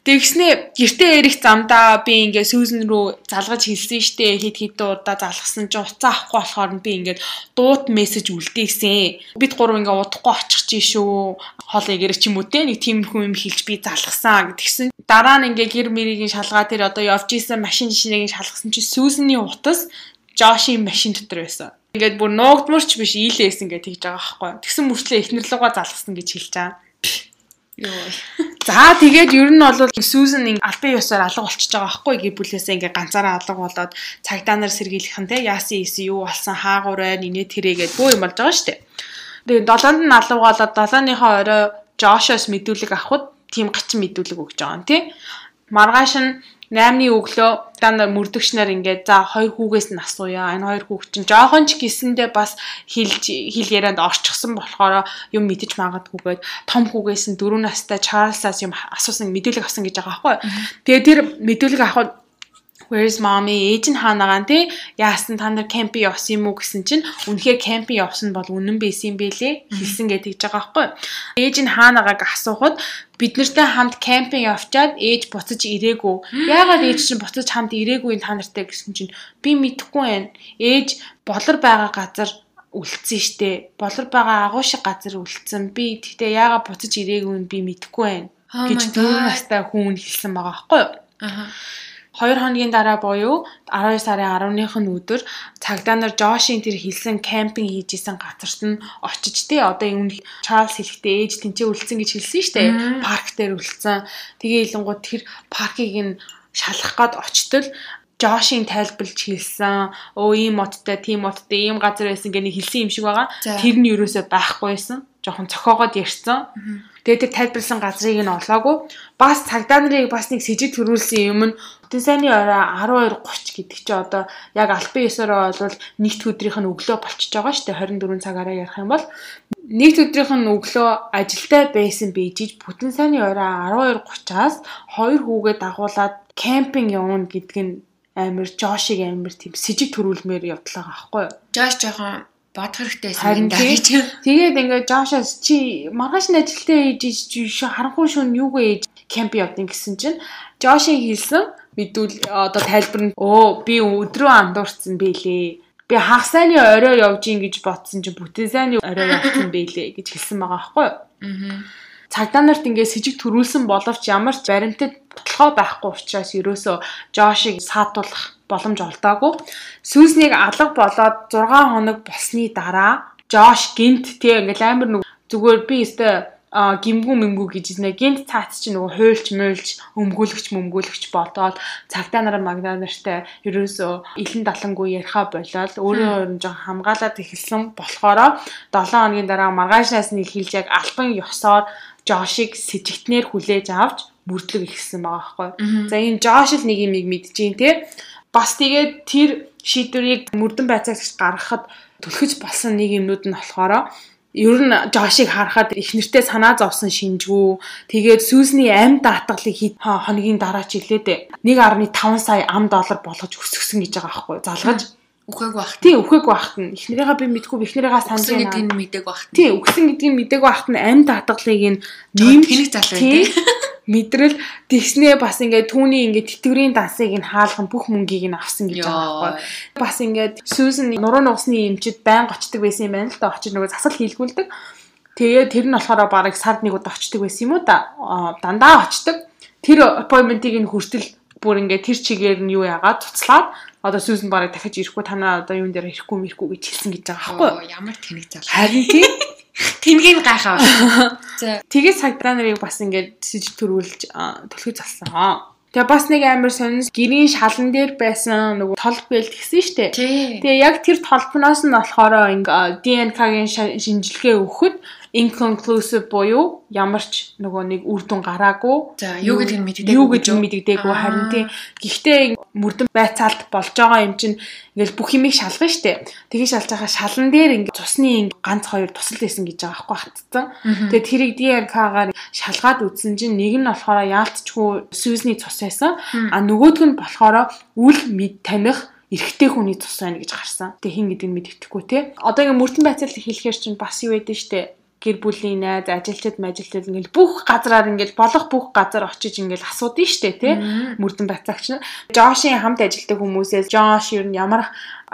Тэгснэ гэртээ ирэх замдаа би ингээ сүүзэн рүү залгаж хэлсэн штэ хэд хэдэн удаа залгасан чинь уцаа авахгүй болохоор би ингээд дуут мессеж үлдээсэн. Бид гурав ингээ удахгүй очих чинь шүү. Хоол эгэр ч юм уу те нэг тийм хүн юм хэлж би залгасан гэдгсэн. Дараа нь ингээ гэр мэрийн шалгаа тэр одоо явж исэн машин жишнийг шалгасан чинь сүүзний утас Жошийн машин дотор байсан. Ингээд бүр нуугдмарч биш ийлээсэн гэж тэгж байгаа байхгүй. Тэгсэн мөрчлөө эхнэрлэгөө залгасан гэж хэлж байгаа. За тэгээд ер нь бол Сүүзэн ин албан ёсоор алга болчихж байгаа байхгүй гээ бүлээсээ ингээ ганцаараа алга болоод цагдаа нар сэргийлэх нь те яасан ийсэн юу болсон хаагур байна инээ тэрэгээд бөө юм болж байгаа штэ. Тэгээд долоонд нь алга болоод долооныхоо орой Жошоос мэдүүлэг авахд тийм гачин мэдүүлэг өгч байгаа юм тий. Маргааш нь 8-ны өглөө даа мөрдөгч нар ингээд за хоёр хүүгээс нь асууя. Энэ хоёр хүүг чинь жоохон ч гисэндээ бас хилж хил ярианд орчихсон болохоор юм мэдэж магадгүйгээд том хүүгээс нь 4 настай Чарльзаас юм асуусан мэдүүлэг авсан гэж байгаа байхгүй. Тэгээ тэр мэдүүлэг авах Where's mommy? Ээж нь хаанагаан тий? Яасан та нар кемпинг явсан юм уу гэсэн чинь үнэхээр кемпинг явсан бол үнэн байсан юм бэлээ. Хэлсэн гэдэг жбайгаа байхгүй. Ээж нь хаанагааг асуухад бид нартай хамт кемпинг явчаад ээж буцаж ирээгүй. Яагаад ээж чинь буцаж хамт ирээгүй та нартай гэсэн чинь би мэдэхгүй байна. Ээж болор байгаа газар үлдсэн штэ. Болор байгаа агуу шиг газар үлдсэн. Би тэгтээ яагаад буцаж ирээгүй нь би мэдэхгүй байна гэж дөрөв настай хүн хэлсэн байгаа байхгүй юу? Аа 2 хоногийн дараа буюу 12 сарын 10-ных нь өдөр цагдаа нар Жошийн тэр хэлсэн кемпинг хийж исэн газарт нь очиж тий одоо энэ Чарльз хэлэхдээ ээж тэнцээ үлдсэн гэж хэлсэн дээ. Парк дээр үлдсэн. Тэгээ хэлэнгууд тэр паркийг нь шалах гад очтол Жошийн тайлбарлаж хэлсэн. Өө ийм модтой, тийм модтой, ийм газар байсан гэх нэг хэлсэн юм шиг байгаа. Тэр нь юусоо байхгүйсэн. Жохон цохоогоод ярьсан. Тэгээд тэр тайлбарлсан газрыг нь олоогүй. Бас цагдаа нарыг бас нэг сэжиг төрүүлсэн юм нь Бүтэн сайнны орой 12:30 гэдэг чи одоо яг албан ёсороо бол нэгд өдрийнх нь өглөө болчихж байгаа шүү дээ 24 цагаараа ярих юм бол нэгд өдрийнх нь өглөө ажилдаа байсан бийжиж бүтэн сайнны орой 12:30-аас хоёр хүүгээ дагуулад кемпинг явна гэдэг нь амир Жошиг амир тийм сэжиг төрүүлмээр явдлаа байхгүй юу? Жош жоохон бодох хэрэгтэй байсан юм даа гэж. (laughs) Тэгээд ингээд Жошоос чи маргааш нь ажилдаа хийж харанхуй шөнө юугээ ээж кемп явдیں۔ гэсэн чинь Жоши хэлсэн мэдүүл одоо тайлбар нь өө би өдрөө андуурсан бэлээ. Би хагас сайны орой явж ийн гэж бодсон чинь бүтэн сайны орой явсан бэлээ гэж хэлсэн байгаа байхгүй юу? Аа. Цагдаа нарт ингээд сэжиг төрүүлсэн боловч ямар ч баримтад бодлогоо байхгүй учраас ерөөсөө Жошиг саатуулах боломж олдоогүй. Сүүснийг алга болоод 6 хоног болсны дараа Жош гинт тий ингээл амар нэг зүгээр би өстой а гимгүү мэмгүү гэж нэ гинт цаац чи нөгөө хуйлч муйлч өмгөөлөгч мөмгөөлөгч болоод цагтаа нараа магнаа нартай ерөөсөө илэн далангуу яриха болоод өөрөө өөр жоо хамгаалаад эхэлсэн болохоро 7 хоногийн дараа маргаашнаас нь эхэлж яг альбан ёсоор Жошиг сэжигтнэр хүлээж авч бүрдлэг ихсэн байгаа байхгүй. За энэ Жош л нэг юм мэдчихээн те. Бас тэгээд тэр шийдвэрийг мөрдөн байцаагч гаргахад түлхэж болсон нэг юмнууд нь болохоор ер нь Жошиг харахад их нэртэй санаа зовсон шинжгүй. Тэгээд Сүүсний амь даатгалыг хэд хоногийн дараа ч илээд 1.5 сая ам доллар болгож өсгсөн гэж байгаа байхгүй залгаж үхэг байх. Тий, үхэг байхт нь эхнэрийнхаа би мэдгүй эхнэрийнхаа санаж байна. Үхсэн гэдгийг мэдээг байх. Тий, үхсэн гэдгийг мэдээг байхт нь амь даатгалыг нь нэмж тэнэг залуу тий мэдрэл тэгснээ бас ингээд түүний ингээд тэтгэврийн дансыг нь хаалган бүх мөнгийг нь авсан гэж байгаа байхгүй. Бас ингээд Сүүсэн нуруу нугасны эмчид байн очдөг байсан юм байна л да. Очиж нөгөө засал хийлгүүлдэг. Тэгээ тэр нь болохоор барыг сард нэг удаа очдөг байсан юм уу да. Дандаа очдөг. Тэр appointment-ыг нь хүртэл бүр ингээд тэр чигээр нь юу яагаад туцлаад одоо Сүүсэн барыг дахиж ирэхгүй танаа одоо юун дээр ирэхгүй мэрхгүй гэж хэлсэн гэж байгаа байхгүй. Ямар тэнэг зал. Харин тийм Тэнгийн гайхаа. (laughs) За. Тэгээ цагдаа нарыг бас ингээд сэжиг төрүүлж төлхөж залсан. Тэгээ бас нэг амар сонирс гэрийн шалан дээр байсан нөгөө толб бэлт гэсэн штэ. Тэгээ яг тэр толбноос нь болохоор ингээ ДНК-гийн шинжилгээ өгөхөд inconclusive буюу ямар ч нөгөө нэг үр дүн гараагүй. За юу гэдэг нь мэддэггүй. Юу гэж мэддэггүй харин тийм. Гэхдээ мөрдөн байцаалт болж байгаа юм чинь ингээл бүх юмыг шалгана штэ. Тэгээ шалж байгаа шалан дээр ингээ цусны ганц хоёр тусал байсан гэж байгаа байхгүй хатцсан. Тэгээ тэрийг ДНК-гаар шалгаад үзсэн чинь нэг нь болохоор яалтчгүй сүүсний цус байсан. А нөгөөх нь болохоор үл мэд таних эрэгтэй хүний цус байна гэж гарсан. Тэгээ хин гэдэг нь мэддэхгүй те. Одоо ингээ мөрдөн байцаалт хэлэхээр чинь бас юу байдэн штэ гэр бүлийн найз, ажилчид, мажилчид ингээл бүх газраар ингээл болох бүх газар очиж ингээл асуудаг штэ тий. Мөрдөн бацаагч нар. Жошийн хамт ажилтдаг хүмүүсээс Жош ер нь ямар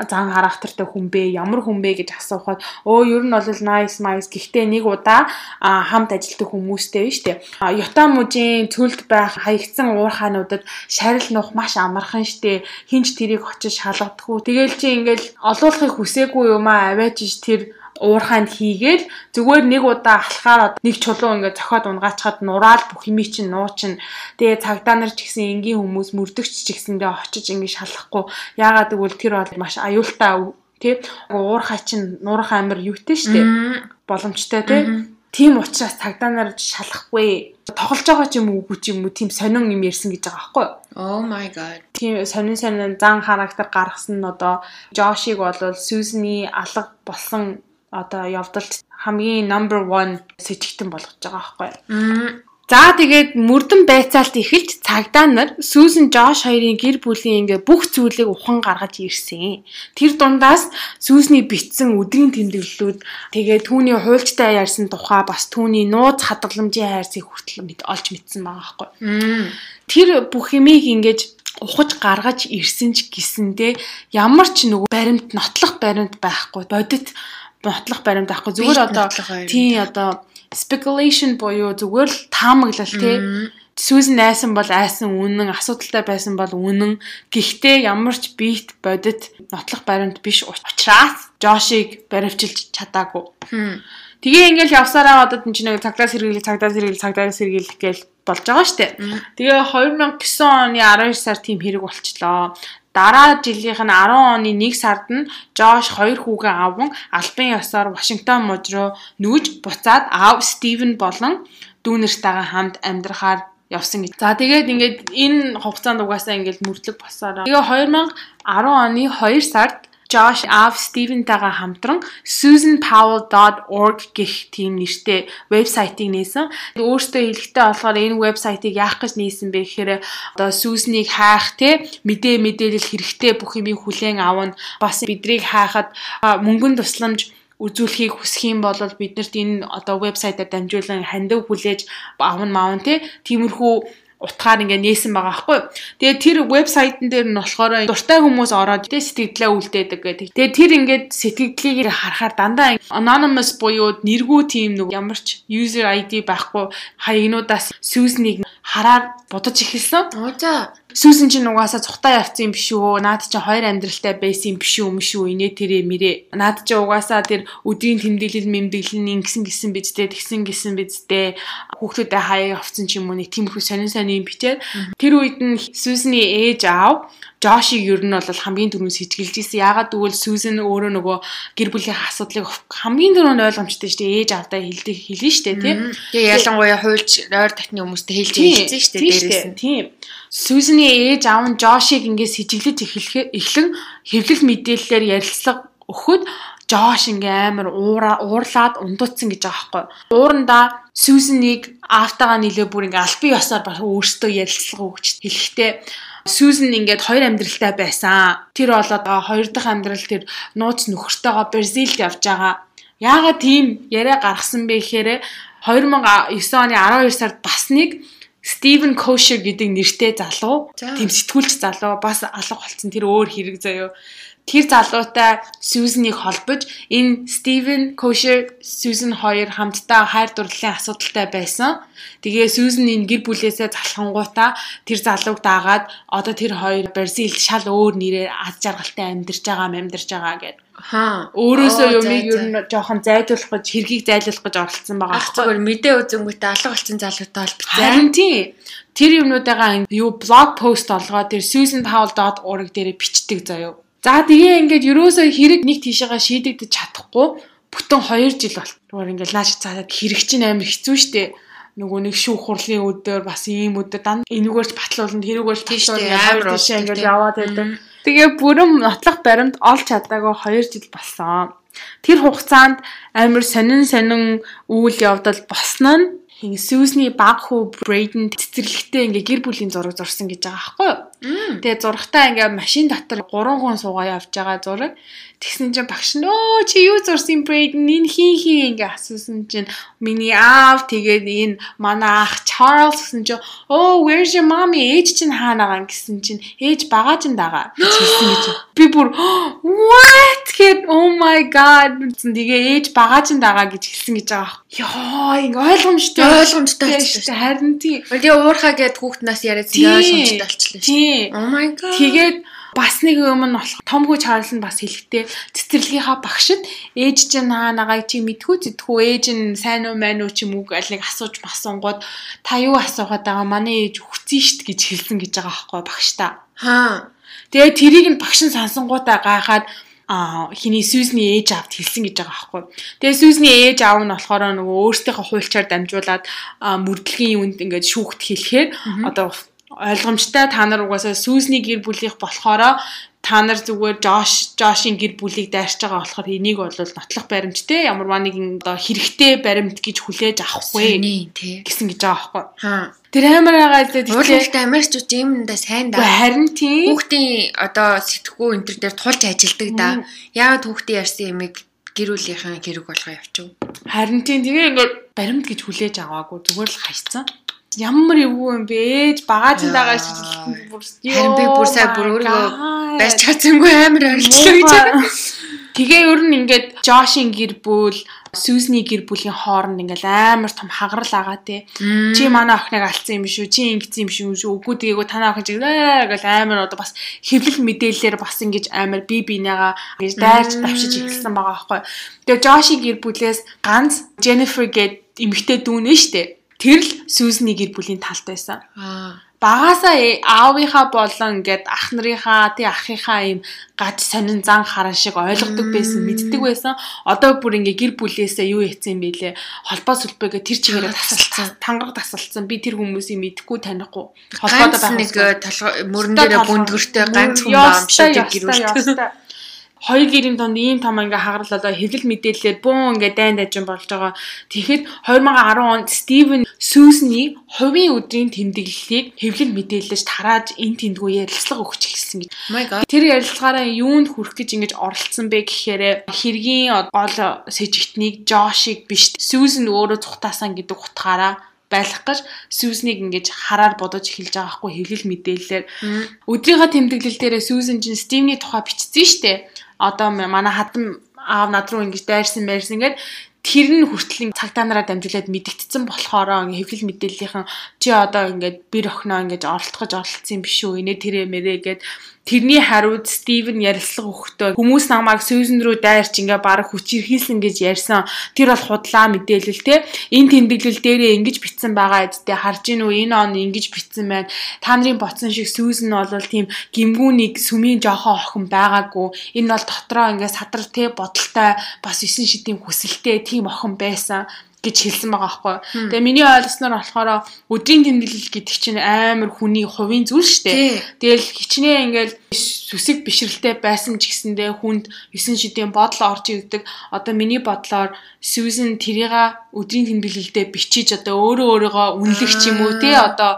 зан характертай хүн бэ? Ямар хүн бэ гэж асуухад өө ер нь бол nice nice гэхдээ нэг удаа хамт ажилтдаг хүмүүстэй биш үү? Юта мужийн цөлд байх хаягдсан уурхаануудад шарил нух маш амархан штэ. Хинч тэрийг очиж шалгадаггүй. Тэгээл чи ингээл олуулахыг хүсээгүй юм аа аваач тэр уурхайнд хийгээл зүгээр нэг удаа алхахаар нэг чулуу ингээд зохиод унгаачхад нураал бүх юмий чинь нуучин тэгээ цагдаа нар ч гэсэн энгийн хүмүүс мөрдөгч ч гэсэндээ очиж ингээд шалахгүй. Яагаад гэвэл тэр бол маш аюултай тий? Уурхай чинь нуурах амир юутэй штэ боломжтой тий? Тийм учраас цагдаа нар шалахгүй. Тоглож байгаа ч юм уу үгүй ч юм уу тийм сонин юм ярьсан гэж байгаа байхгүй? Oh my god. Тийм сонин сонин зан характер гаргасан нь одоо Жошиг бол Сюзны алга болсон одоо явдалт хамгийн number 1 сэжигтэн болгож байгаа байхгүй. За тэгээд мөрдөн байцаалт эхэлж цагдаа нар Сүүзен Жош хоёрын гэр бүлийн ингээ бүх зүйлийг ухаан гаргаж ирсэн. Тэр дундаас Сүүзний битсэн өдрийн тэмдэглэлүүд тэгээд түүний хуульчтай ярьсан тухай бас түүний нууц хадгаламжийн хайрцыг хүртэл олж мэдсэн байгаа байхгүй. Тэр бүх юмыг ингэж ухаж гаргаж ирсэн ч гэсэндээ ямар ч нөгөө баримт нотлох баримт байхгүй бодит нотлох баримт байхгүй зүгээр одоо тий одоо speculation буюу зүгээр л таамаглал тий Сүүзэн найсан бол айсан үнэн, асуудалтай байсан бол үнэн. Гэхдээ ямар ч бит бодит нотлох баримт биш учраас Жошиг баривчилж чадаагүй. Тэгээ ингээл явсараа одоо энэ чинь нэг цагдаас сэргийлэх, цагдаас сэргийлэх, цагдаас сэргийлэх гээл болж байгаа штэ. Тэгээ 2009 оны 12 сар тийм хэрэг болчлоо. Дараа жилийнх нь 10 оны 1 сард нь Жош хоёр хүүгээ аван албан ёсоор Вашингтон мужид руу нүүж буцаад аав Стивен болон дүү нартайгаа хамт амьдрахаар явсан гэж. За тэгээд ингээд энэ хугацаанд угаасаа ингээд мөрдлөг босоор. Тэгээ 2010 оны 2 сард Josh Av Steven-тайгаа хамтран susanpowell.org гэх тийм нэртэй вебсайтыг нээсэн. Өөртөө хэлэхдээ болохоор энэ вебсайтыг яах гэж нээсэн бэ гэхээр одоо Susan-ыг хайх те мэдээ мэдээлэл хэрэгтэй бүх юмыг хүлээн авна. Бас бидрийг хайхад мөнгөн тусламж үзүүлэхийг хүсэх юм бол биднэрт энэ одоо вебсайтаар дамжуулан хандив хүлээж авна маавн те тиймэрхүү утгаар ингээ нээсэн байгаа байхгүй. Тэгээ тэр вебсайтн дээр нь болохоор дуртай хүмүүс ороод тэ сэтгэлдээ үлдээдэг гэдэг. Тэгээ тэр ингээд сэтгэлдлийг харахаар дандаа anonymous буюу нэргүй тийм нэг ямар ч user ID байхгүй хаягнуудаас Susan-ыг хараар будаж эхэлсэн. Оо за. Сүүсэн чинь угаасаа цухтаа явцсан юм биш үү? Наад чинь хоёр амьдралтай байсан юм биш үү? Мөш үү? Инээ тэрэ мэрэ. Наад чинь угаасаа тэр өдрийн тэмдэглэл мэмдэглэл нь ингэсэн гисэн бидтэй, тэгсэн гисэн бидтэй. Хүүхдүүдэд хаяа авцсан ч юм уу нэг тиймэрхүү сонин сонин юм бичээд тэр үед нь Сүүсний ээж аав Жошиг ер нь бол хамгийн түрүүнд сэжгэлж исэн. Ягаад гэвэл Сүүзэн өөрөө нөгөө гэр бүлийн асуудлыг хамгийн түрүүнд ойлгомжтой шүү дээ. Ээж авдаа хэлдэг хэлнэ шүү дээ, тийм. Тэгээ ялангуяа хуульч ойр татны хүмүүстээ хэлж хэлсэн шүү дээ дээрээс нь. Тийм. Сүүзний ээж аав нь Жошиг ингээд сэжиглэж эхлэн хэвлэл мэдээллээр ярилцлага өгөхөд Жош ингээ амар уурлаад ундууцсан гэж байгаа байхгүй. Уурандаа Сүүзнийг аавтайгаа нийлээ бүр ингээ албан ёсоор баг өөртөө ярилцлага өгч хэлэхдээ Сүүзэн ингээд хоёр амьдралтай байсан. Тэр болоод хоёр дахь амьдрал тэр нууц нөхөртөөгөө Бразилд явж байгаа. Яагаад тийм яриа гаргасан бэ гэхээр 2009 оны 12 сард бас нэг Стивен Кошер гэдэг нэртэй залуу За. тийм сэтгүүлч залуу бас алга болсон тэр өөр хэрэг заяо. Тэр залуутай Сьюзнийг холбож энэ Стивен Кошер Сьюзен хоёр хамтдаа хайр дурлалын асуудалтай байсан. Тэгээ Сьюзен энэ гэр бүлээсээ залхангуудаа тэр залууг даагаад одоо тэр хоёр Бразилд шал өөр нэрээр аз жаргалтай амьдарч байгаа амьдарч байгаа гэдэг. Хаа. Өөрөөсөө юмыг ер нь жоохон зайлуулах гэж хэргийг зайлуулах гэж оролцсон байгаа. Ах зүгээр мэдээ үзэнгүүтээ алга болсон залуутай холбогцсон. Харин тийм. Тэр юмнуудаа юу блог пост олгоод тэр susanpowell.org дээр бичдэг заяо. За тэгээ ингээд ерөөсөө хэрэг нэг тийшээгээ шийдэгдэж чадахгүй бүтэн 2 жил болтгоор ингээд нааш цаадаад хэрэг чинь амар хэцүү шттэ. Нөгөө нэг шүүх хурлын өдөр бас ийм өдөр дан энүүгээрч батлуулна тэрүүгээрч батлуулна амар тийшээ ингээд яваад байдаг. Тэгээ бүрэн нотлох баримт олж чадаагүй 2 жил болсон. Тэр хугацаанд амар сонин сонин үйл явдал босноо нь Сүүсний баг хүү Брейден цэцэрлэгтээ ингээ гэр бүлийн зураг зурсан гэж байгаа байхгүй юу? Тэгээ зурагтаа ингээ машин дотор 3 хүн суугаа явж байгаа зураг. Тэгсэн чинь багш нь өө чи юу зурсан Брейден энэ хин хин ингээ асуусан чинь миний аав тэгээд энэ манай ах Чарлз гэсэн чинь оо where's your mommy ээж чинь хаана байгаа гэсэн чинь ээж багаа чинь дагаа (gasps) гэж хэлсэн гэж. Би бүр what гэд oh my god гэсэн тэгээ ээж багаа чинь дагаа гэж хэлсэн гэж байгаа. Йоо ингээ ойлгомжтой Ойлгомжтой харин тийм. Тэгээ уурхаа гэд хүүхднаас яриад Тийм. ойлгомжтой болчихлоо шүү. Тийм. Oh my god. Тэгээд бас нэг юм нь болох том хүү Чарлз нь бас хэлэхдээ цэцэрлэгийнхаа багшид ээж чинь хаанагаа чи мэдхүү зэдхүү ээж нь сайн уу мань уу ч юм уу гэл нэг асууж масуунгууд та юу асуугаад байгаа манай ээж өгцөн штт гэж хэлсэн гэж байгаа байхгүй багш та. Хаа. Тэгээ тэрийг нь багш нь сонсонгуудаа гайхаад а хиний Сьюзний ээж аавд хэлсэн гэж байгаа байхгүй. Тэгээ Сьюзний ээж аав нь болохоор нөгөө өөрсдийнхөө хуульчаар дамжуулаад мөрдлөгийн юунд ингээд шүүхт хэлэхээр одоо ойлгомжтой та нар угаасаа Сьюзний гэр бүлийнх болохоро та нар зүгээр Жош Жошийн гэр бүлийг дайрч байгаа болохоор энийг бол нотлох баримттай ямар ба нэгэн одоо хэрэгтэй баримт гэж хүлээж авахгүй гэсэн гэж байгаа байхгүй. Тэр амар байгаа л тэгэхээр Америкчууд юмдаа сайн да. Харин тийм. Хүүхдийн одоо сэтгхүү энэ төр дээр тулж ажилдаг да. Яагаад хүүхдийн ярьсан юмыг гэр бүлийнхэн хэрэг болгоо явчих. Харин тийм тэгээ ингээд баримт гэж хүлээж аваагүй зүгээр л хайцсан ямар эвгүй юм бэ ээж багаж дагаа шижилтэн бүр харин би бүр сая бүр өөрөө байж чадсангүй амар орилтлоо гэж Тэгээ ер нь ингээд Жошин гэр бүл, Сүүсний гэр бүлийн хооронд ингээд амар том хагарал агаа те. Чи манай охиныг алдсан юм шүү, чи ингэсэн юм шүү. Үгүй тэгээгүй танаа охин чиг гэл амар одоо бас хэвлэл мэдээлэлээр бас ингэж амар би бинийгаа гэж дайрч давшиж эхэлсэн байгаа байхгүй. Тэгээ Жошин гэр бүлээс ганц Jennifer гэд эмэгтэй дүүнэ штэ. Тэр л Сүүсний гэр бүлийн талд байсан. Аа. Багасаа аавынхаа болон ингээд ах нарынхаа тий ахынхаа юм гаж сонин зан харан шиг ойлгодог байсан мэддэг байсан. Одоо бүр ингээ гэр бүлээсээ юу хийцэн бэлээ? Холбоо сүлбэгээ тэр чигээрээ тасалцсан. тангараг тасалцсан. Би тэр хүмүүсийг мэдхгүй танихгүй. Холбоотой байх нэг толгой мөрөн дээрээ бүндгөртэй ганц хүн баам шиг гэр бүлтэй хоёр гэрийн донд ийм том ингээ хагарал одоо хэвлэл мэдээлэлээр бөөн ингээ дайн дажин болж байгаа. Тэгэхэд 2010 онд Стивен Сүүсний хувийн өдрийн тэмдэглэлийг хэвлэл мэдээлэлж тарааж эн тэндгүй ярилцлага өгч эхэлсэн гэж. Тэр ярилцлагаараа юунд хүрэх гэж ингэж оролцсон бэ гэхээр хэргийн гол сэжигтнийг Жошиг биш Сүүсэнд өөрөө цухтаасан гэдэг утгаараа байх гэж Сьюзнийг ингэж хараар бодож эхэлж байгаа хгүй хэвлэл мэдээлэлээр өдрийнхөө тэмдэглэл дээр Сьюзен чинь Стивний тухай бичсэн дээ одоо манай хатам аав над руу ингэж дайрсан байрсан ингээд тэр нь хүртэл цагтаа нараа дамжуулаад мэдэгдсэн болохоор хэвлэл мэдээллийнхэн чи одоо ингээд бэр охиноо ингэж оролцож оролцсон юм биш үү? Инээ тэрэ мэрэ гэд тэрний хариуд Стивен ярилцлага өгөхдөө хүмүүс намайг Сьюзен рүү дайрч ингээ баг хүчирхийлсэн гэж ярьсан. Тэр бол худлаа мэдээлэл те энэ тэмдэглэл дээрээ ингэж битсэн байгаа эдтэй харж гин үү? Энэ он ингэж битсэн байна. Та нарын боцсон шиг Сьюзен бол тийм гимгүүнийг сүмийн жоохон охин байгаагүй. Энэ бол дотроо ингээ садар те бодолтой бас 9 шидийн хүсэлтэй тийм охин байсан гэж хэлсэн байгаа байхгүй. Тэгээ миний ойлгосноор болохоор өдрийн тэмдэглэл гэдэг чинь амар хүний хувийн зүйл шүү дээ. Тэгэл хичнээн ингээл сүсэг бишрэлтэй байсан ч гэсэндээ хүнд 9 шидийн бодол орж ирдэг. Одоо миний бодлоор Susan тэрийга өдрийн тэмдэглэлдээ бичиж одоо өөрөө өөрийгөө үнэлэх ч юм уу те одоо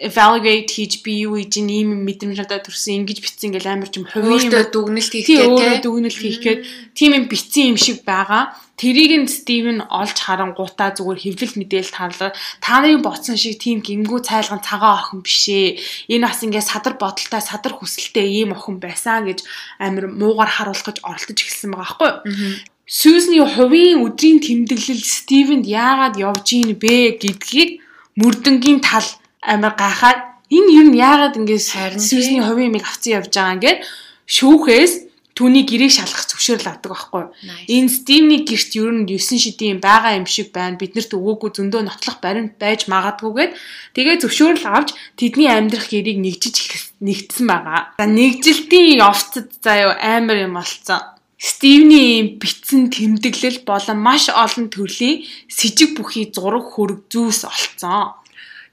evaluate хийж би юу хийж ийм мэдрэмж надад төрсөн ингэж битсэн ингээл амар ч юм хувийн өөртөө дүгнэлт хийх гэдэг тийм өөрөө дүгнэлт хийх гээд тийм юм битсэн юм шиг байгаа. Тэрийг нь Стивен олж харангуудаа зүгээр хэвлэл мэдээлэлд харлаа. Та нарын ботсон шиг тийм гимгүү цайлган цагаан охин бишээ. Энэ бас ингээд садар бодолтой, садар хүсэлтэй ийм охин байсан гэж амир муугар харуулах гэж оролдож эхэлсэн байгаа байхгүй юу? Сүүсний хувийн өдрийн тэмдэглэл Стивенд яагаад явж ийн бэ гэдгийг мөрдөнгийн тал амар гайхаад энэ юм яагаад ингээд Сүүсний хувийн юмыг авцсан явж байгаа ингээд шүүхээс түүний гэрээг шалгах зөвшөөрөл авдаг байхгүй. Энэ Стивний гэрт ер нь 9 шидийн байгаа юм шиг байна. Биднэрт өгөөгүй зөндөө нотлох баримт байж магадгүйгээд тэгээ зөвшөөрөл авч тэдний амьдрах гэрээг нэгжиж нэгдсэн байгаа. За нэгжилтийн офцод заяа амар юм болцсон. Стивний битсэн тэмдэглэл болон маш олон төрлийн сэжиг бүхий зураг хөрөг зүйлс олцсон.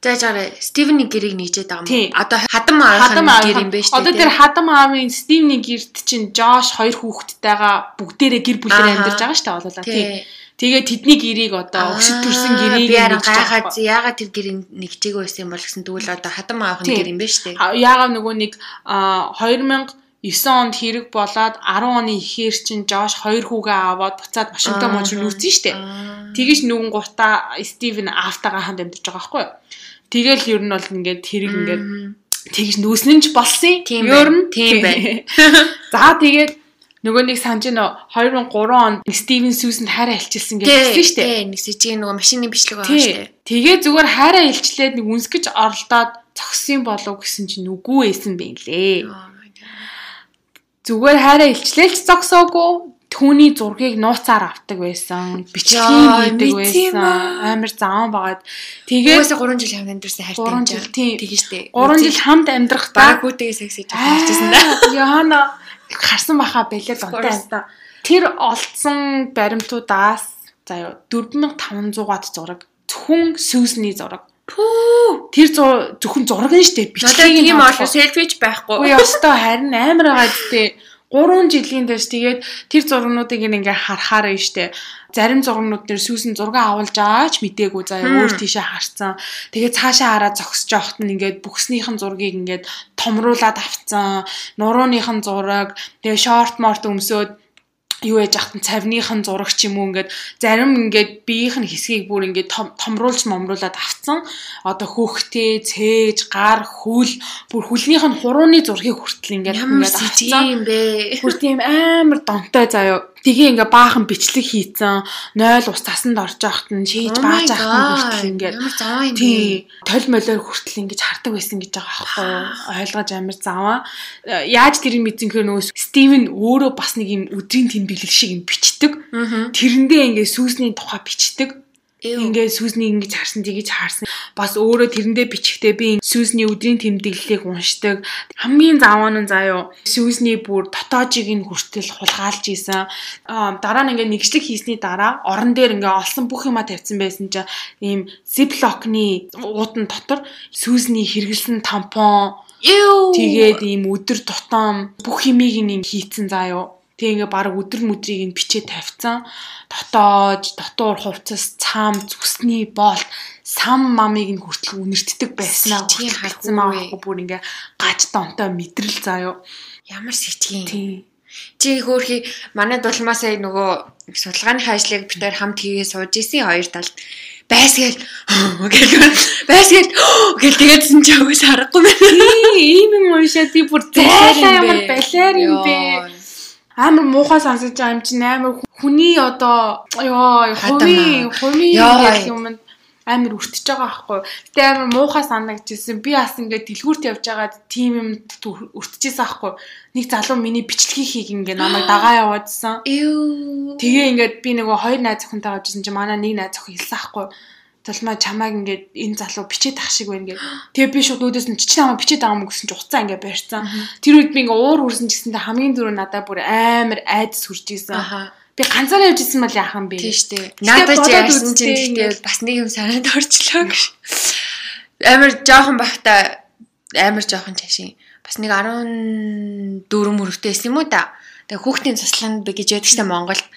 За жаарэ Стивний гэрийг нэгжээд байгаа юм. Одоо хадам аавын гэр юм байна шүү дээ. Одоо тэр хадам аавын Стивний гэрт чинь Жош хоёр хүүхэдтэйгээ бүгдээрээ гэр бүлээр амьдарч байгаа шүү дээ болоо тий. Тэгээ тэдний гэрийг одоо өсөд төрсэн гэрийг гайхаад яагаад тэр гэрийг нэгжээг байсан юм бол гэсэн тэгвэл одоо хадам аавын гэр юм байна шүү дээ. Яагаад нөгөө нэг 2000 9 онд хэрэг болоод 10 оны ихээр чинь Жош хоёр хүүгээ аваад буцаад Вашингтон мужид шүү дээ. Тэгэж нүгэн гутаа Стивен Афтагаа хамт амьдарч байгаа байхгүй юу? Тэгэл ер нь бол ингээд хэрэг ингээд тэгж ч болсон. Ер нь тийм байна. (laughs) За тэгээд нөгөө нэг санаж нөө 2003 онд Стивен Сьюсэнд хайраа илчилсэн гэж хэлсэн шүү дээ. Тийм, нэг сэжиг нөгөө машины бичлэг байгаа шүү дээ. Тэгээ зүгээр хайраа илчлээд нэг үнсгэж оролдоод зогсон болов гэсэн чинь үгүй байсан бэ лээ. Зүгээр хайраа илчлээл ч зогсоогүй түүний зургийг нууцаар авдаг байсан. Бичлэгийг хийдэг байсан. Амар заан байгаад тэгээд Угаасаа 3 жил хамт амьдэрсэн хайртай юм. Тийм. Тэгэж штэ. 3 жил хамт амьдрах баг хүүтэйгээ секси хийж харчихсан да. Яна харсан баха бэлээ донтой хаста. Тэр олдсон баримтуудаас заяа 4500-аад зураг зөвхөн Сүүсний зураг. Пүү. Тэр зөвхөн зураг нь штэ бичлэгийг тийм олон селфич байхгүй. Үгүй ёстой харин амар байгаа зү 3 жилийн дэш тэгээд тэр зургнуудыг ингээ харахаар нь штэ зарим зургнууд дээр сүүсэн зураг авалж байгаач мдээгүй заяа өөр тийшээ харцсан. Тэгээд цаашаа хараад зогсож явахт нь ингээд бүхснийхэн зургийг ингээд томруулаад авцсан. Нурууныхан зураг тэгээд шорт морт өмсөөд юу яж ахтан цавныхан зураг ч юм уу ингээд зарим ингээд биеийнх нь хэсгийг бүр ингээд томруулж момруулад авцсан. Одоо хөөхтэй, цээж, гар, хүл бүр хүлнийх нь хурууны зургийг хүртэл ингээд ингээд авцсан юм бэ. Бүр тийм амар донтой заяа Тэгээ ингээ баахан бичлэг хийцэн 0 ус тасанд орж явахт нь шийж бааж авах нь хүртэл ингээ ямар заваа юм бэ? Тол молоор хүртэл ингэж хардаг байсан гэж байгаа байхгүй ойлгож амар заваа. Яаж тэрийг мэдсэнхээр нөгөө Стивен өөрөө бас нэг юм өдрийн тэмдэглэл шиг юм бичдэг. Тэрэндээ ингээ сүүсний тухай бичдэг Ингээд сүүсний ингэж харсан тгийж харсан. Бас өөрөө тэрэндээ бичгтээ би сүүсний өдрийн тэмдэглэлийг уншдаг. Хамгийн заваа нь заяо сүүсний бүр дотоожийг нь хүртэл хулгайлж исэн. Аа дараа нь ингээд нэгжлэг хийсний дараа орон дээр ингээд олсон бүх юма тавьсан байсан чинь ийм зиплокны уутан дотор сүүсний хэрэгэлсэн тампон Тэгээд ийм өдөр тутам бүх юмыг нь хийцэн заяо Тэгээ ингээ баг өдөр мүдрийг нь бичээ тавьсан. Дотоож, дотуур хувцас, цаам, зүсний боолт, сам мамыг нь хүртэл үнэртдэг байснаа тийм харсан маа бүр ингээ гаж донтой мэдрэл заяо. Ямар сэжгийн. Чи хөөхи манай дулмаасаа нөгөө судалгааны ажлыг бид нэр хамт хийгээ сууж исэн хоёр талд байсгээл (gasps) гэл байсгээл (gasps) гэл тэгээдсэн ч агаас харахгүй байна. Ийм юм уушаа тий бүр зайлаа ямар балиар юм бэ амар муухай сонсож байгаа юм чинь амар хүний одоо ёо хувийн хувийн гэх юм амар өртөж байгаа байхгүй. Гэтэ амар муухай санагдчихсэн. Би бас ингээд дэлгүүрт явж байгаа тим юм өртөжсэн байхгүй. Нэг залуу миний бичлэгийг ингээ намайг дагаа яваадсан. Тэгээ ингээд би нөгөө хоёр найз охинтой авчихсан чи манай нэг найз охин хэлсэн байхгүй Тулмаа чамайг ингээд энэ залуу бичээд ах шиг байна гэдэг. Тэгээ би шууд өөдөөс нь чи намайг бичээд байгаа юм гэсэн чи уцаа ингээд барьцсан. Тэр үед би ингээд уур хүрсэн гэсэндээ хамгийн дөрөв надад бүр амар айдас хүрч исэн. Би ганцаараа явж исэн бол яах юм бэ? Тийм шүү дээ. Надад ч яасан чинь гэхдээ бас нэг юм санаад (laughs) орчлоо гэж. Амар жоохон бахта амар жоохон чашийн бас нэг 14 мөрөвтэй байсан юм уу та. Тэгээ хүүхдийн би гэж яддаг штэ Монголд.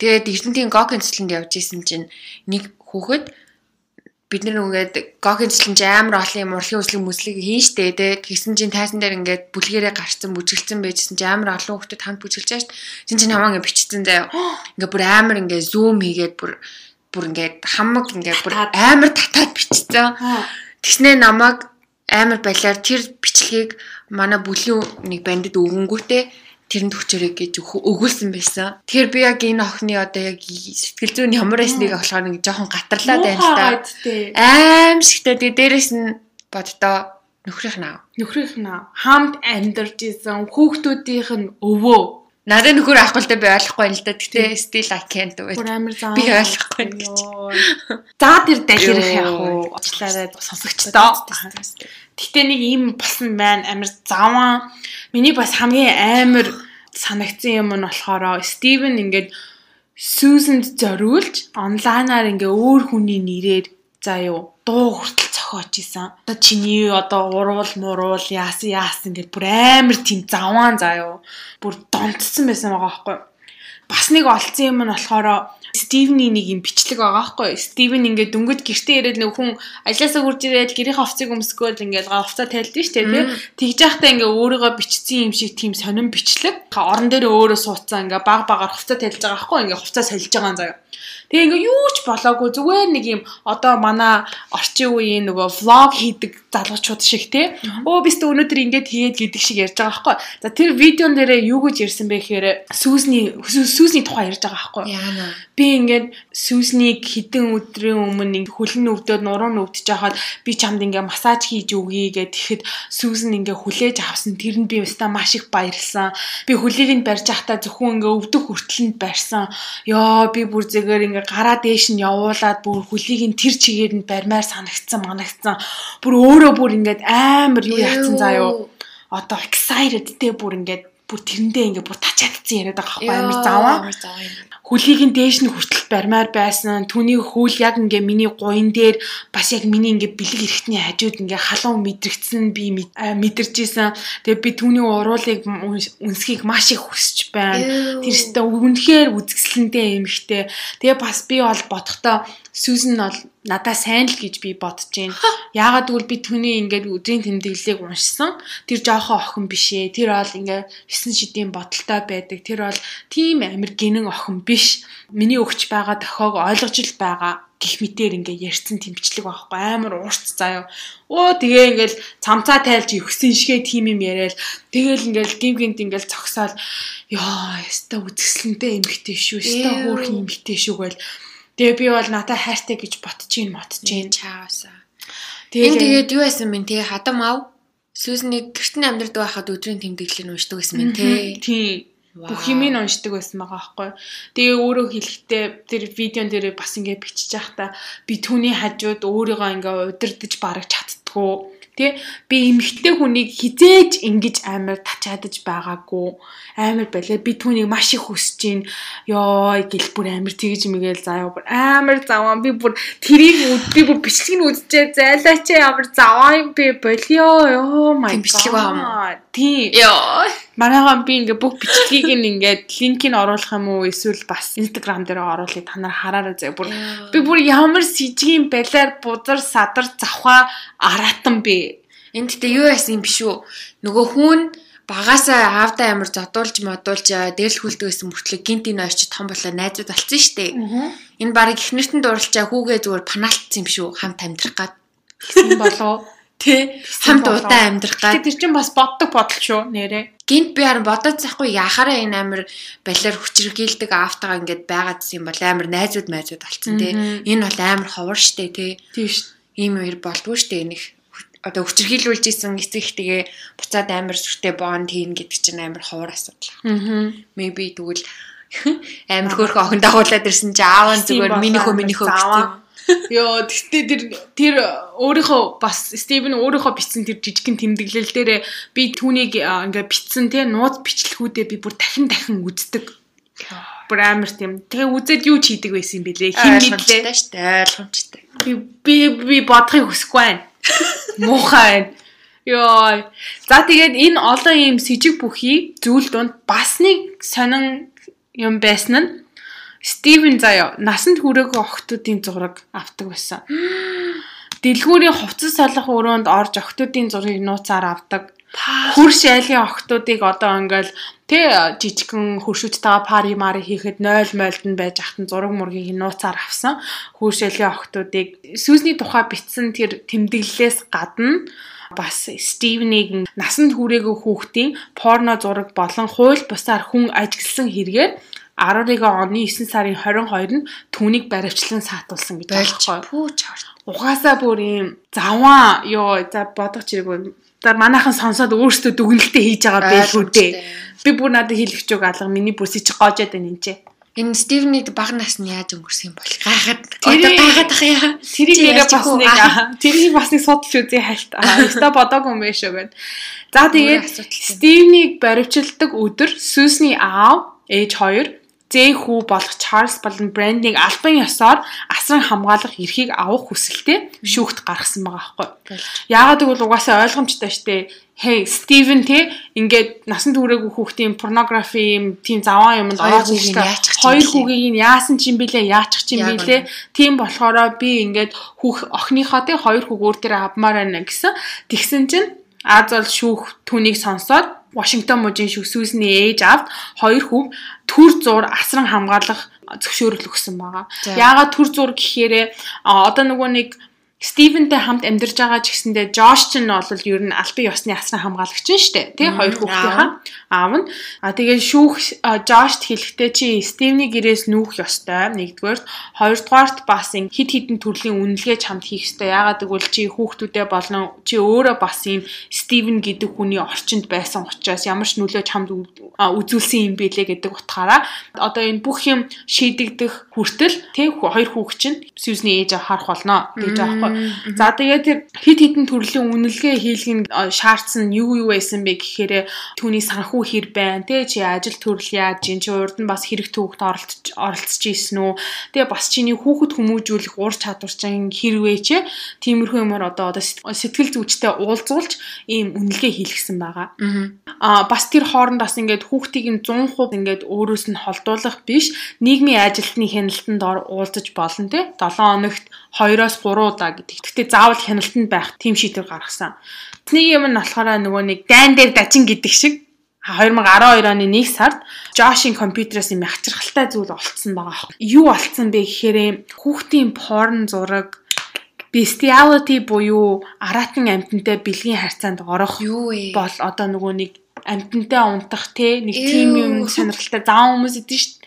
Тэгээд Эрдэнтийн Гокын цэцлэнд явж исэн чинь нэг хүүхэд бид нар ингээд гогийн цэцлэнж амар олон юм урлагийн үзлэг мүслэг хийн штэ те тэгсэн чинь тайсан дээр ингээд бүлгэрээ гарцсан бүжгэлцэн байжсэн чинь амар олон хүүхдэд хамт бүжгэлж штэ чинь чинь хамаа ингээд бичсэн заяа ингээд бүр амар ингээд зүүм хийгээд бүр бүр ингээд хамаг ингээд бүр амар татаад бичсэн. Тэгснээ намайг амар балиар тэр бичлэгийг манай бүлийн нэг бандид өгөнгүүтээ тэрэнд хүчээрэй гэж өгүүлсэн байсан. Тэгэхээр би яг энэ охины одоо яг сэтгэл зүйн ямар байсныг болохоор нэг жоохон гатарлаад байна л да. Аим шигтэй тэгээ дээрэс нь боддоо нөхрийнх нь аав. Нөхрийнх нь аав. Хамт амьдарч исэн хүүхдүүдийнх нь өвөө. Надад нөхөр авахгүй л да би ойлгохгүй юм л да. Гэтэ still I can't do it. Би ойлгохгүй гэж. За тэр далирх яах вэ? Очлаарай сонсогчдоо. Гэтэ нэг юм болсон байна. Амар заван Миний бас хамгийн амар санагдсан юм нь болохоор Стивен ингээд Сьюзэнд зориулж онлайнаар ингээ өөр хүний нэрээр за юу дуу хүртэл зохиож исэн. Одоо чиний одоо уруул муруул яасан яасан гэд бүр амар тийм заваан заа юу. Бүр донтсон байсан байгаа байхгүй. Бас нэг олцсон юм нь болохоор Стивний нэг юм бичлэг байгаа байхгүй. Стивен ингээд дөнгөж гэртээ ирээд нэг хүн ажилласаа хурж ирээд гэрийн хувцсыг өмсгөөл ингээд хувцаа тайлдсан шүү дээ тий. Тэгж яхтаа ингээд өөрийгөө бичсэн юм шиг тийм сонирн бичлэг. Орон дээр өөрөө суудсан ингээд баг багаар хувцаа тайлж байгаа байхгүй. Ингээд хувцаа солиж байгаа юм заяа. Тэгээ ингээ юу ч болоогүй зүгээр нэг юм одоо манай орчин үеийн нөгөө влог хийдэг залуучууд шиг те. Өө бист өнөөдөр ингээд хийгээд гэдэг шиг ярьж байгаа байхгүй. За тэр видеон дээрээ юу гэж ярьсан бэ гэхээр сүүсний сүүсний тухай ярьж байгаа байхгүй. Би ингээд сүүснийг хідэн өдрийн өмнө хөлн өвдөд нуруу өвдөж жахад би чамд ингээ массаж хийж өгье гэд тэгэхэд сүүс нь ингээ хүлээж авсан. Тэр нь би өстө маш их баярлсан. Би хөлийг нь барьж ахта зөвхөн ингээ өвдөх хүртлэнд барьсан. Йоо би бүр зэгээр ингээ гараа дээш нь явуулаад бүр хөлийг нь тэр чигээр нь барьмаар санагдсан манагдсан. Бүр өөрөө бүр ингээд амар юу яатсан заа юу. Одоо excited те бүр ингээд бүр тэрэндээ ингээ бүр тачаадсан яриад байгаа байхгүй амар заваа. Хөлийг нь дээш нь хүртэл барьмаар байсан. Түүний хөл яг ингээ миний гуйн дээр бас яг миний ингээ бэлэг эрэхтний хажууд ингээ халуун мэдрэгдсэн би мэдэрч исэн. Тэгээ би түүний уруулыг үнсхийг маш их хүсэж байна. Тэр өстө үнэхээр үзэсгэлэнтэй эмхтэй. Тэгээ бас би бол бодохдоо нь бол надаа сайн л гэж би бодож байна. Яагаад гэвэл би түүний ингээд өдрийн тэмдэглэлийг уншсан. Тэр жоохон охин биш ээ. Тэр бол ингээд 9 шидийн бодолтой байдаг. Тэр бол тийм амир гинэн охин биш. Миний өгч байгаа дохиог ойлгож л байгаа гих мэтэр ингээ ярьсан тэмцлэг байхгүй амар уурц заяа. Оо тэгээ ингээл цамцаа тайлж өгсөн шигээ тим юм яриад тэгэл ингээл гим гинт ингээл зогсоол ёо яста үзэсгэлэнтэй эмгтэй шүү. Яста хөөрхөн эмгтэй шүү гээл. Тэгээ би бол надад хайртай гэж ботж гин мотж Жин гин. чаавсаа. Энэ Тэгээ тэгээд юу байсан бэ? Тэгээ хадам ав. Сүүсний гэртэн амьдрдаг байхад өдрийн тэмдэглэл нь уншдаг байсан мэн те. тий Вау. бүх юм нь уншдаг байсан байгаа байхгүй. Тэгээ өөрөө хэлэхдээ тэр видеон дээр бас ингээ бичиж байхдаа би түүний хажууд өөрийгөө ингээ удирдах бараг чаддгүй. Тэ би эмхтэй хүнийг хизээж ингэж амар тачаадаж байгаагүй. Амар байлаа. Би түүнийг маш их хүсэж гин. Йоо гэл бүр амар тэгж мэгэл заяа бүр амар заваа. Би бүр тэрийг би бүр бичлэг нь үзчихээ зайлаач амар заваа юм би болио. Йоо my god. Тийм. Йоо. Манайхан би ингээ бүх бичлэгийг ингээд линкийг оруулах юм уу эсвэл бас Instagram дээр оруулъя. Та нар хараарай заяа. Бүр би бүр ямар сэжгийн балиар бузар садар завхаа аратан би. Энд тэгтээ юу яасан юм биш үү? Нөгөө хүн багасаа аавдаа амар зодуулж модуулж дээрл хүлдэг гэсэн мөртлөө гинт энэ ойч том болоо найзууд болсон дээ. Энэ барыг ихнэртэн дурлчаа хүүгээ зүгээр панаалтсан юм шүү хамт амьдрах гад. гэсэн болов. Тэ хамт удаан амьдрах гад. тэр чинь бас боддог бодол шүү нэрээ Гинт би харин бодоод захгүй яхаараа энэ амар балиар хүчрхийлдэг аавтайгаа ингээд байгаад юм бол амар найзууд майзууд болцсон тий. Энэ бол амар ховор штэ тий. тийм ш Ийм хоёр болдгоо штэ энэ их одоо хүчрхийлүүлж исэн эцэг тэгээ буцаад амар сүртэй бонд хийн гэдэг чинь амар ховор асуудал. аа Maybe тэгвэл (laughs) амар хөөрхөн охин дагуулад ирсэн чи аав нь зүгээр минийхөө минийхөө. Йоо тэгтээ тэр тэр өөрийнхөө бас Стивен өөрийнхөө бичсэн тэр жижигхэн тэмдэглэл дээр би түүнийг ингээ бичсэн те нууц бичлэгүүдээ би бүр дахин дахин үздэг. Бүр амар тийм. Тэгээ үзээд юу ч хийдэг байсан юм бэлээ. Хин мэдлээ. Ойлгомжтой. Би би би бодохыг хүсэхгүй байна. Муухай байна. Йоо. За тэгээд энэ олон ийм с ิจ г бүхий зүйл донд бас нэг сонин юм байсан нь Стивен заяа насанд хүрээгүй охтуудын зураг авдаг байсан. Дэлгүүрийн хувцас салах өрөөнд орж охтуудын зургийг нууцаар авдаг. Хөрш айлын охтуудыг одоо ингээл тэ жижигхэн хөршүүдтэйгээ пари мари хийхэд 0 мойлд нь байж ахтан зураг мургийг нууцаар авсан. Хөрш айлын охтуудыг сүүсний тухай бичсэн тэр тэмдэглэлээс гадна бас Стивнийг насанд хүрээгүй хүүхдийн порно зураг болон хууль бусаар хүн ажигласан хэрэгээр 11 оны 9 сарын 22-нд түүнийг баривчлан саатуулсан гэж байна. Пүүч хорт. Угаасаа бүр ийм заван ёо за бодох чирэг За манайхан сонсоод өөрсдөө дүгнэлтээ хийж байгаа байлгүй дээ. Би бүр надад хэлэх чиг алга миний бүсий чи гоожод байна энэ чинь. Энэ Стивнид баг нас нь яаж өнгөрсөн юм бол гайхад одоо гайхад ах яа. Тэрийг нэрээ бас нэг тэрийг бас нэг судалж үзье хальт. Аа өөртөө бодоогүй юм биш үү гэд. За тэгээд Стивнийг баривчилдаг өдөр Сүсний аав ээж 2 Зэхүү болох Чарльз болон брендинг албан ёсоор асран хамгаалах эрхийг авах хүсэлтэй шүүхт гаргасан байгаа байхгүй. Яагаад гэвэл угаасаа ойлгомжтой шүү дээ. Хей, Стивен те ингээд насан туршаагүй хүүхдийн порнографи юм, тийм заваа юмд орох юм яачих чинь. Хоёр хүүгийг нь яасан чинь бэлээ, яачих чинь бэлээ. Тийм болохоор би ингээд хүүх охиныхоо те хоёр хүүг өөр дээр авмаар байна гэсэн. Тэгсэн чинь Аз ол шүүх түүнийг сонсоод Вашингтон мужийн шүсүүсний ээж авт хоёр хүүг төр зур асран хамгаалах зөвшөөрөл өгсөн байгаа. Яагаад төр зур гэхээр одоо нөгөө нэг Стивентэй хамт амьдарч байгаа ч гэсэндээ Жош ч нь бол ер нь албан ёсны асран хамгаалагч нь штэ Мгм, хоёр хүүхдийнхаа аав нь а тэгээд шүүх а, Жошт хэлэхдээ чи Стивний гэрээс нүүх ёстой. Нэгдүгээрт хоёрдугаарт бас ин хид хідэн төрлийн үнэлгээ чамд хийх ёстой. Яагаад гэвэл чи хүүхдүүдээ болон чи өөрөө бас ийм Стивен гэдэг хүний орчинд байсан учраас ямар ч нөлөө чамд үзүүлсэн юм бэлээ гэдэг утгаараа. Одоо энэ бүх юм шийдэгдэх хүртэл хүү- хоёр хүүхд чинь Сьюзний ээж харах болно гэж байхгүй. За тэгээд тэр хит хитэн төрлийн үнэлгээ хийлгэн шаардсан юу юу байсан бэ гэхээр түүний санхүү хэр байна? Те чи ажил төрөл яаж? Чинь чи урд нь бас хэрэг төвөгт оролцож оролцож ийсэн үү? Тэгээ бас чиний хүүхэд хүмүүжүүлэх ур чадвар чинь хэрвээ чи тиймэрхүү юмар одоо одоо сэтгэл зүйчтэй уулзуулж ийм үнэлгээ хийлгсэн байгаа. Аа бас тэр хооронд бас ингээд хүүхдийг нь 100% ингээд өөрөөс нь холдуулах биш нийгмийн ажилтны хяналтанд ор уулзаж болно те 7 хоногт 2-оос 3 удаа гэдэг. Гэхдээ заавал хяналтанд байх тийм шийдвэр гаргасан. Нэг юм нь болохоор нөгөө нэг дайн дээр дачин гэдэг шиг 2012 оны 1 сард Жошийн компьютероос юм хачирхалтай зүйл олцсон байгаа. Юу олцсон бэ гэхээр хүүхдийн порн зураг bestiality буюу аратан амтантай бэлгийн харьцаанд орох бол одоо нөгөө нэг амтантай унтах те нэг тийм юм сонирхолтой заан хүмүүс идэв шүү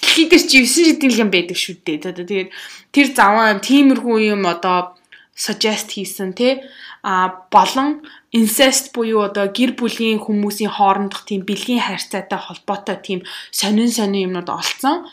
дэлхий дээр чи 9 шидэл юм байдаг шүү дээ. Тэгээд тэр заван тиймэрхүү юм одоо suggest хийсэн тий? А болон incest буюу одоо гэр бүлийн хүмүүсийн хоорондох тийм бэлгийн харьцаатай холбоотой тийм сонин сонин юмнууд олцсон.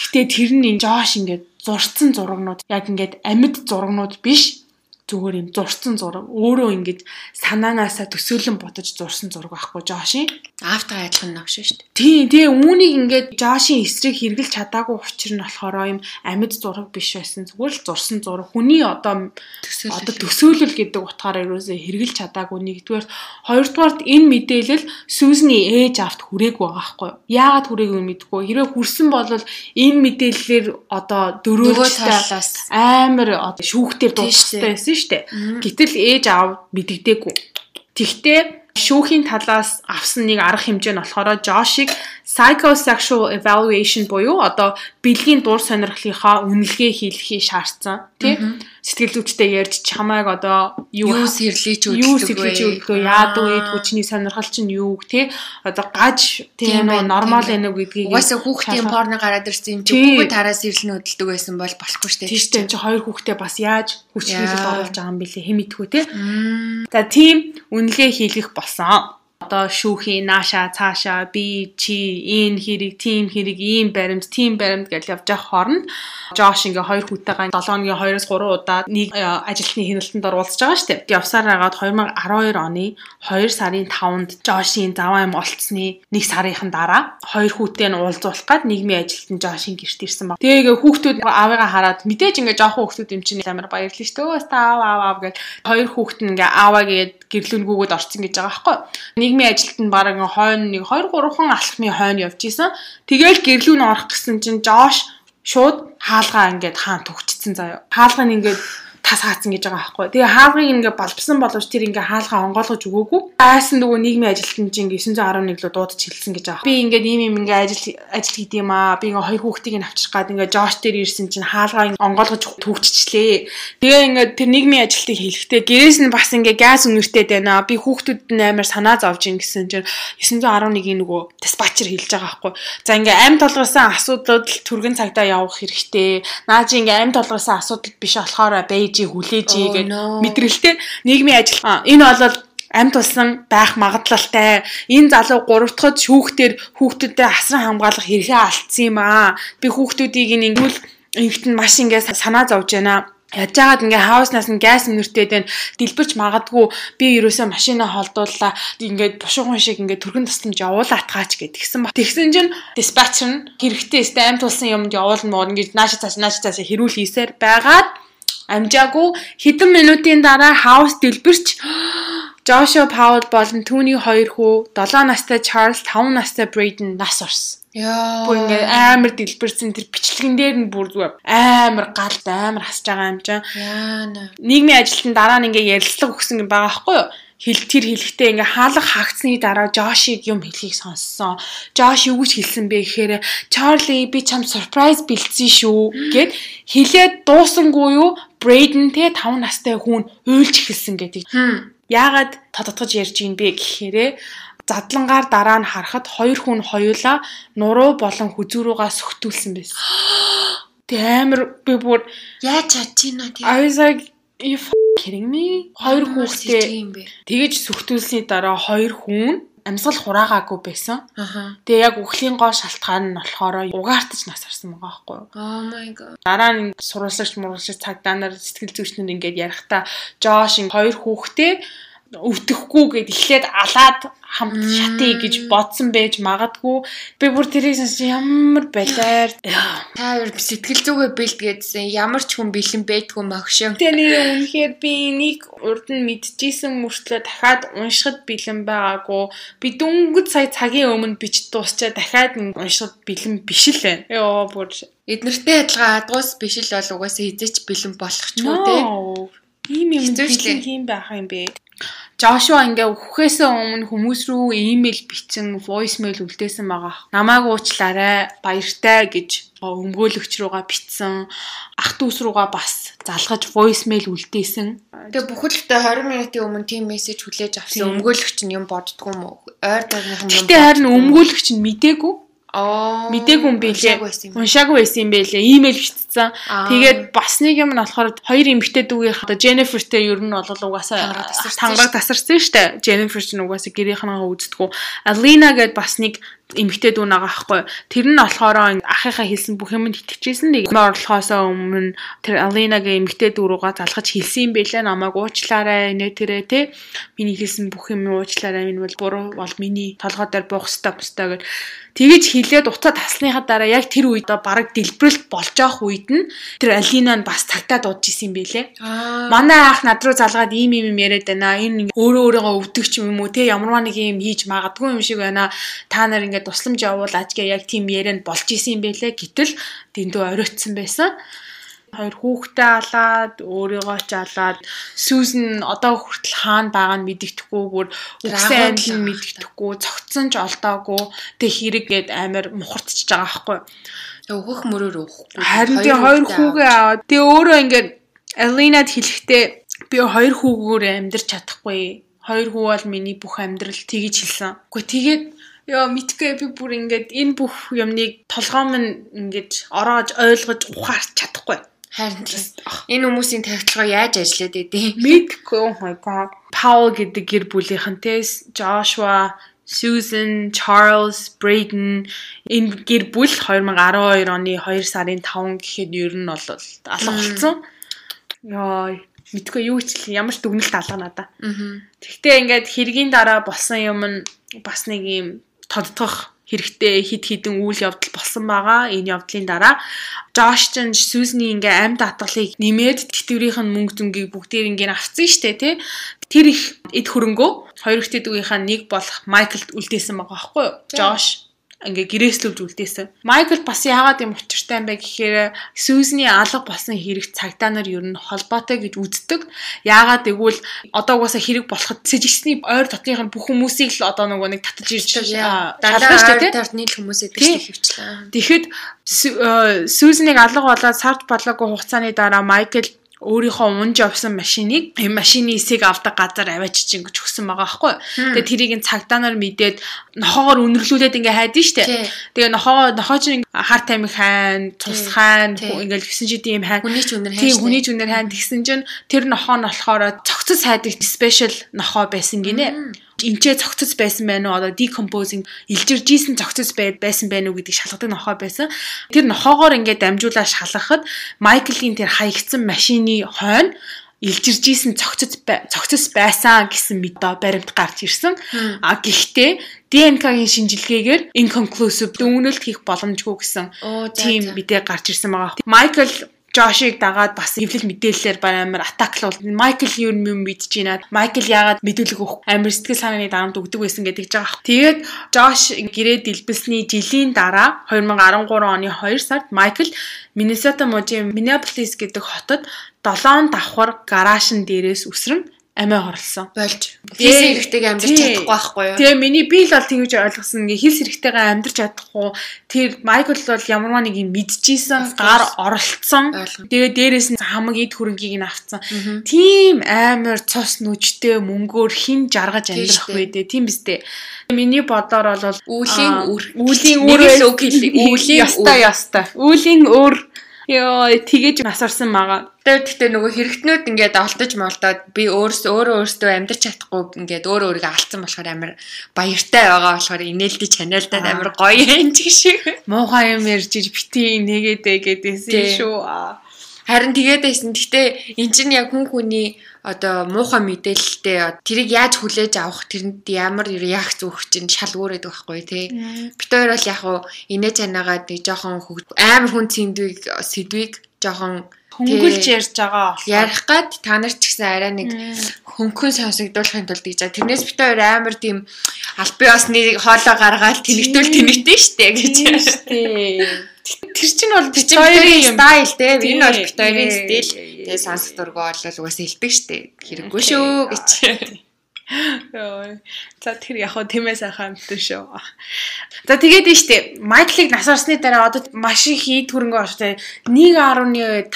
Гэхдээ тэр нь энэ Жош ингээд зурцсан зурагнууд яг ингээд амьд зурагнууд биш зүгээр юм зурсан зураг. Өөрөө ингэж санаанаасаа төсөөлөн бодож зурсан зураг байхгүй Жошийн автаа адилхан навш шүү дээ. Тий, тий үүнийг ингээд Жошийн эсрэг хэрглэж чадаагүй учир нь болохоор юм амьд зураг биш байсан. Зүгээр л зурсан зураг. Хүний одоо одоо төсөөлөл гэдэг утгаараа ерөөсөө хэрглэж чадаагүй нэгдүгээр. Хоёрдугаарт энэ мэдээлэл Сүүзний ээж авт хүрээг байгаа байхгүй? Яагаад хүрээг мэдгүй? Хэрвээ хүрсэн бол энэ мэдээллээр одоо дөрөөлжтэй амар шүүхтэр дуустай байсан штэ. Гэтэл ээж аав мэддэггүй. Тэгтээ шүүхийн талаас авсан нэг арга хэмжээ нь болохоор Жошиг psychosexual evaluation буюу одоо бэлгийн дур сонирхлынхаа үнэлгээ хийлгэхийг шаардсан тий сэтгэл зүйчтэй ярьж чамайг одоо юу сэрлэж үлдэх юу сэрлэж үлдэх яадаг вэ? Хүчний сонирхол чинь юу тий одоо гаж тий нормал байна. уу гэдгийг угаасаа хүүхдийн порно гараад ирсэн юм чи хүүхэд тараас сэрлэн хөдөлдөг байсан бол болохгүй шүү дээ тий чи хоёр хүүхдээ бас яаж хүч хийлэл оруулж байгаа юм бэлээ? Хэн мэдгүй тий за тийм үнэлгээ хийлгэх болсон одоо шүүхийн нааша цаашаа би чи энэ хэрэг тийм хэрэг ийм баримт тийм баримт гэж явж явах хооронд Жош ингээ хоёр хүүтэйгээ 7 хоногийн 2-оос 3 удаа нэг э, ажилтны хяналтанд оролцож байгаа шүү дээ. Явсаар агаад 2012 оны 2 сарын 5-нд Жошийн заваа юм олцсны нэг сарынхан дараа хоёр хүүтэй нь уулзуулах гад нийгмийн ажилтан Жошийн гэрт ирсэн баг. Тэгээ хүүхдүүд аавыгаа хараад мэдээж ингээ жоохон хүүхдүүд юм чинь амар баярлалаа шүү дээ. Өөс та аав аав гэж хоёр хүүхэд нь ингээ ааваа гээд гэрлүүнгүүгөөд орцсон гэж байгаа байхгүй. Нийгмийн ажилтанд баг ингээ хойно нэг 2 3 хан алхмын хойно явж исэн. Тэгээл гэрлүүн орох гэсэн чинь Жош шууд хаалгаа ингээд хаан төгчсөн заяа. Хаалгаа нь ингээд тас хаацсан гэж байгаа байхгүй. Тэгээ хаалгыг ингээ болбсон боловч тэр ингээ хаалгаа онгойлгож өгөөгүй. Айсан нөгөө нийгмийн ажилтнууд ингээ 911 лөө дуудаж хэлсэн гэж байгаа. Би ингээ ийм юм ингээ ажил ажил хийд юм аа. Би ингээ хоёр хүүхдийг нь авчрах гад ингээ Жош дээр ирсэн чинь хаалгаа онгойлгож төгччихлээ. Тэгээ ингээ тэр нийгмийн ажилтныг хэлэхдээ гэрээс нь бас ингээ газ үнэртэй байна. Би хүүхдүүд нь амар санаа зовж ин гэсэн чинь 911-ийн нөгөө диспатчер хэлж байгаа байхгүй. За ингээ амь толгосон асуудал түргэн цагтаа явах хэрэгтэй. Наа чи ингээ амь толгосон асуудал биш болохоор бэж хийж хүлээж гээд мэдрэлтэй нийгмийн ажил энэ бол амьд тулсан байх магадлалтай энэ залуу 3 дахь шүүхтэр хүүхдүүдэд асран хамгаалах хэрэгээ алдсан юм аа би хүүхдүүдийг ингэвэл ингэт нь маш ингээ санаа зовж байна Яаж жагаад ингээ хауснаас нь газ нэртэй байна. Дэлбэрч магадгүй би ерөөсөө машинаа холдууллаа. Ингээд бушуухан шиг ингээ түргэн тусламж явуулаад таач гэдгсэн ба. Тэгсэн чинь диспатчер нь хэрэгтэй сте амт тулсан юмд явуулна муу ингээд нааша цааш нааша цааш хэрүүл хийсээр байгаад амжаагүй хэдэн минутын дараа хаус дэлбэрч Жошо Паул болон түүний хоёр хүү 7 настай Чарльз 5 настай Брейден нас орсон. Яа. Бүр ингээ амар дэлбэрсэн тэр бичлэгэн дээр нь бүр зүгээр амар галт амар хасж байгаа юм чинь. Яа. Нийгмийн ажилтан дараа нь ингээ ярилцлага өгсөн юм байгаа байхгүй юу? хэл тэр хэлэхдээ ингээ хаалга хаагдсны дараа Жошиг юм хэлхийг сонссон. Жош юу гэж хэлсэн бэ гэхээр Чарли би чам surprise бэлдсэн шүү гэд хэлээд дуусангүй юу Брейден те 5 настай хүн уйлж эхэлсэн гэдэг. Яагаад тодотгож ярьж ийн бэ гэхээр задлангаар дараа нь харахад хоёр хүн хоёулаа нуруу болон хүзүүрүүгээ сөхтүүлсэн байсан. (gasps) Тэ амар би бүр яаж чадчихна тийм. I was like you kidding me? Хоёр хүүхдээ тэгэж сүхтүүлсний дараа хоёр хүн амьсгал хураагаагүй байсан. Тэгээ яг үхлийн гоо шалтгаан нь болохоор угаартаж насарсан байгаа байхгүй юу. Oh my god. Дараа нь сурвалжлагч муралжч цагдаа нар сэтгэл зүйчнэр ингээд ярихдаа Жош ин хоёр хүүхдээ өвдөхгүй гэд эхлээд алаад хамт шатъя гэж бодсон байж магадгүй. Би бүр тэрийг сонсч ямар балаар Та хоёр сэтгэл зүгээ бэлтгээдсэн ямар ч хүн бэлэн байдгүй могшоо. Тэгээ нэр үнэхээр би энийг урд нь мэдчихсэн мөртлөө дахиад уншихад бэлэн байгаагүй. Би дөнгөж сая цагийн өмнө бич дуусчаа дахиад уншихад бэлэн биш л байна. Йоо бүр Эднэртэй адилхан адгуус биш л бол угаасаа хизээч бэлэн болох ч юм те. Ийм юм шлээ. юм байх юм бэ. Жошуа ингээ үхэхээс өмнө хүмүүс рүү имэйл бичсэн, voicemail үлдээсэн байгаа. Намааг уучлаарай, баяртай гэж өмгөөлөгч рүүгээ бичсэн. Ах дүүс рүүгээ бас залгаж voicemail үлдээсэн. Тэгээ бүхэлдээ 20 минутын өмнө тийм мессеж хүлээж авсан өмгөөлөгч нь юм боддгоо юм уу? Ойр дөрмийнхэн юм. Гэтэ харин өмгөөлөгч нь мдээгүй. Мдээгүй юм бэлээ. уншаагүй байсан юм. Бэлээ. Имэйл бичсэн. Тэгээд бас нэг юм нь болохоор хоёр эмэгтэй дүүгийнх одоо Jennifer-тэй ер нь бол угаасаа Тангараг тасарсан шүү дээ. Jennifer ч угаасаа гэрийнхнээ үздэггүй. Alina гэд бас нэг эмэгтэй дүү байгаа байхгүй. Тэр нь болохоор ахыхаа хэлсэн бүх юмд итгэжсэн нэг орлохоосоо өмнө тэр Alina-гийн эмэгтэй дүү руугаа залгаж хэлсэн юм байлаа. Намайг уучлаарай нэ тэрэ те. Миний хэлсэн бүх юм уучлаарай. Минь бол буруу бол миний толгой дээр буух ёстой бустай гэд тэгэж хэлээд уцаа таслахныхаа дараа яг тэр үед бараг дэлбэрэлт болж явах үед нь тэр Алина нь бас цагтаа дуудаж исэн юм байлээ. Манай ах над руу залгаад ийм ийм юм яриад байна. Энэ өөрөө өөрийгөө өвдөгч юм уу те ямарваа нэг юм хийж магадгүй юм шиг байна. Та нар ингээд тусламж явуулаач гэ яг тийм ярианд болж исэн юм байлээ. Гэтэл дэндүү оройтсан байсан. Хоёр хүүхдээ алаад өөрийгөө ч алаад Сүүзэн одоо хүртэл хаана байгаа нь мэддэхгүй бүр үгсэн агуул айлын мэддэхгүй цогцсон ч олдоогүй тэг хэрэггээд амар мухардчихж байгаа байхгүй. Өөхөх мөрөөр өөхгүй. Харин тий хоёр хүүгээ аваад тий өөрөө ингээд Алинад хэлэхдээ би хоёр хүүгээр амьдрч чадахгүй. Хоёр хүү бол миний бүх амьдрал тгийж хэлсэн. Гэхдээ тэгээд Яа мэдгүй би бүр ингээд энэ бүх юмныг толгоом нь ингээд ороож ойлгож ухаарч чадахгүй. Харин тийм. Энэ хүмүүсийн тавталгаа яаж ажиллаад идэв? Мэдгүй oh my god. Paul гэдэг гэр бүлийнхэнтэй Joshua, Susan, Charles, Braden энэ гэр бүл 2012 оны 2 сарын 5 гэхэд ер нь бол алга болсон. Яа мэдгүй юу ч ямар ч дүгнэлт алга надаа. Аа. Тэгтээ ингээд хэргийн дараа болсон юм нь бас нэг юм тодтох хэрэгтэй хид хідэн үйл явдал болсон байгаа. Энэ явдлын дараа Josh ч Susan-ий ингээ амьд атгалыг нэмээд тэтгэврийнх нь мөнгө зөнгийг бүгдээр ингээ авцсан штэ тий. Тэр их эд хөрөнгөө хоёр ихтэй дүүгийнхаа нэг болох Michael-д үлдээсэн байгаа байхгүй юу? Josh ингээ гэрээслүүлж үлдээсэн. Майкл бас яагаад юм учиртай юм бэ гэхээр Сүүзний алга болсон хэрэг цагдаа нар ер нь холбоотой гэж үздэг. Яагаад гэвэл одоо угаасаа хэрэг болоход сэжигсний ойр дотных нь бүх хүмүүсийг л одоо нөгөө нэг татаж ирж шалгаж штэ тий. тарт нийл хүмүүсээ Тий. тэгж хөвчлээ. Тэгэхэд э, Сүүзнийг алга болоод сард болоогүй хугацааны дараа Майкл өөрийнхөө унж явсан машиныг энэ машины эсийг авдаг газар аваачиж ингэж өгсөн байгаа байхгүй. Тэгээ тэрийг нь цагдаа нар мэдээд нохоогоор үнэрлүүлээд ингээ хайдсан штэ. Тэгээ нохоо нохоо чинь харт амиг хайн, цус хайн, ингээл гэсэн чи тийм хайн. Хүний ч үнэр Тийм хайштай. хүний ч үнээр хайн тэгсэн чинь тэр нохоо нь болохоор цогцос хайдаг special нохоо байсан гинэ. Инчээ цогцос байсан байна уу? Одоо decomposing илжирж исэн цогцос бай- байсан байна уу гэдэг шалгадаг нохоо байсан. Тэр нохоогоор ингээд дамжуулаад шалгахад Майклийн тэр хаягдсан машины хойно илжирж исэн цогцос цогцос байсан гэсэн мэд ба баримт гарч ирсэн. А гэхдээ ДНК-гийн шинжилгээгээр inconclusive дүгнэлт хийх боломжгүй гэсэн тийм мэдээ гарч ирсэн байгаа. Майкл Жошиг дагаад бас эвлэл мэдээллээр амар атаклуул. Майкл юу юм мэдж байна. Майкл яагаад мэдүүлэг өгөх амар сэтгэл санааны дарамт өгдөг байсан гэдэг жаах. Тэгээд Жош гэрээ дэлбэлсний жилийн дараа 2013 оны 2 сард Майкл Миннесота мужийн Миннеаполис гэдэг хотод 7 давхар гараашн дээрээс үсрэн амиа хорлсон. болж. Физ хэрэгтэйг амьдарч чадахгүй байхгүй юу? Тэгээ миний би л бол тэгж ойлгосон. Ингээ хилс хэрэгтэйгээ амьдрч чадахгүй. Тэр Майкл бол ямарваа нэг юм мэдчихсэн, гар оролцсон. Тэгээ дээрээс нь хамаг эд хөрөнгийг нь авцсан. Тийм амар цус нүчтэй мөнгөөр хин жаргаж амьдрах штэ. байдэ. Тийм биз дээ. Миний бодоор бол Үүлийн үр. Үүлийн үр. Үүлийн үр. ястай. Үүлийн үр Йоо, тэгэж нас орсон мага. Тэр гэхдээ нөгөө хэрэгтнүүд ингээд олдож молдоод би өөрөөсөө өөрөө өөртөө амьдрч чадахгүй ингээд өөрөө өөрийгөө алдсан болохоор амар баяртай байгаа болохоор инээлдэж чанаалдаад амар гоё юм ч шиг. Муухай юм ярьж иж бити нэгэдэ гэдээсэн шүү. Харин тэгээд байсан. Гэтэ эн чинь яг хүн хүний одоо муухай мэдээлэлтэй тэрийг яаж хүлээж авах тэрэнд ямар яг зүөх чинь шал өөрөд байхгүй тий. Бид хоёр бол яг уу инээ чанаагаад нэг жоохон амар хүн сэдвийг сэдвийг жоохон хөнгөлж ярьж байгаа болох. Ярих гад та нар ч гэсэн арай нэг хөнгөн сонсогдуулахын тулд гэж. Тэрнээс бид хоёр амар тийм аль би басны хоолоо гаргаад тэнэгтүүл тэнэгтэн штэ гэж. Штэ. Тэр чинь бол хоёрын стайл те. Энэ бол хоёрын стил. Тэгээ сонсох дургу бол угаасаа хэлдэг штэ. Хэрэггүй шүү гэж. (laughs) Йоо. За тэр яг хөө тиймээ сайхан амтэн шүү. За тэгээд нь штэ Майклыг нас орсны дараа одоо маш их ий төрөнгө орштой 1.5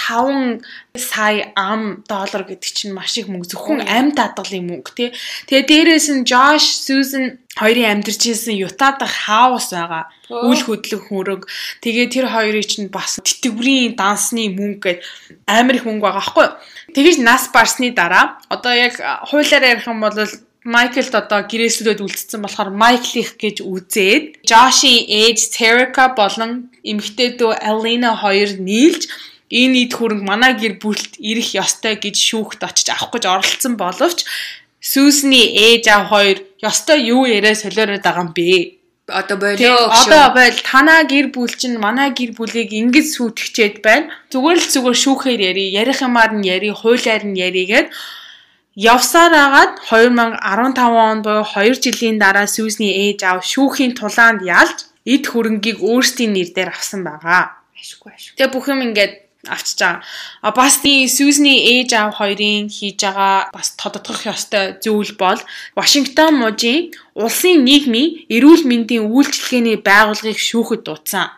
сая ам доллар гэдэг чинь маш их мөнгө зөвхөн амьд хадгалын мөнгө тий. Тэгээ дээрээс нь Josh, Susan хоёрын амьдарч ирсэн Utah дахь хаус байгаа. Үл хөдлөх хөрөг. Тэгээ тэр хоёрын чинь бас тэтгэврийн дансны мөнгө гээд амар их мөнгө байгаа байхгүй юу? Тэгэж нас барсны дараа одоо яг хуулиараа ярих юм бол Майклд одоо гэрээслүүд үлдсэн болохоор Майклих гэж үзээд Жошийн ээж Терика болон эмэгтэй дүү Алина хоёр нийлж энэ ид хөрөнгө манай гэр бүлд ирэх ёстой гэж шүүхт очиж авах гэж оролцсон боловч Сүсний ээж аав хоёр ёстой юу яриа солиороод байгаа юм бэ? Одоо болоо Одоо бойл танаа гэр бүл чинь манай гэр бүлийг ингэж сүйтгэчээд байна. Зүгээр л зүгээр шүүхээр яри, ярих юмар нь яри, хуулиар нь яригээд явсаар агаад 2015 онд буюу 2 жилийн дараа Сүсний ээж аав шүүхийн тулаанд ялж эд хөрөнгийг өөрсдийн нэр дээр авсан байгаа. Ашиггүй ашиг. Тэгээ бүх юм ингээд авчиж байгаа. А бас тий Сьюзний ээж аав хоёрын хийж байгаа бас тодотгох ёстой зүйл бол Вашингтон мужийн улсын нийгмийн эрүүл мэндийн үйлчилгээний байгууллагыг шүүхэд дуудсан.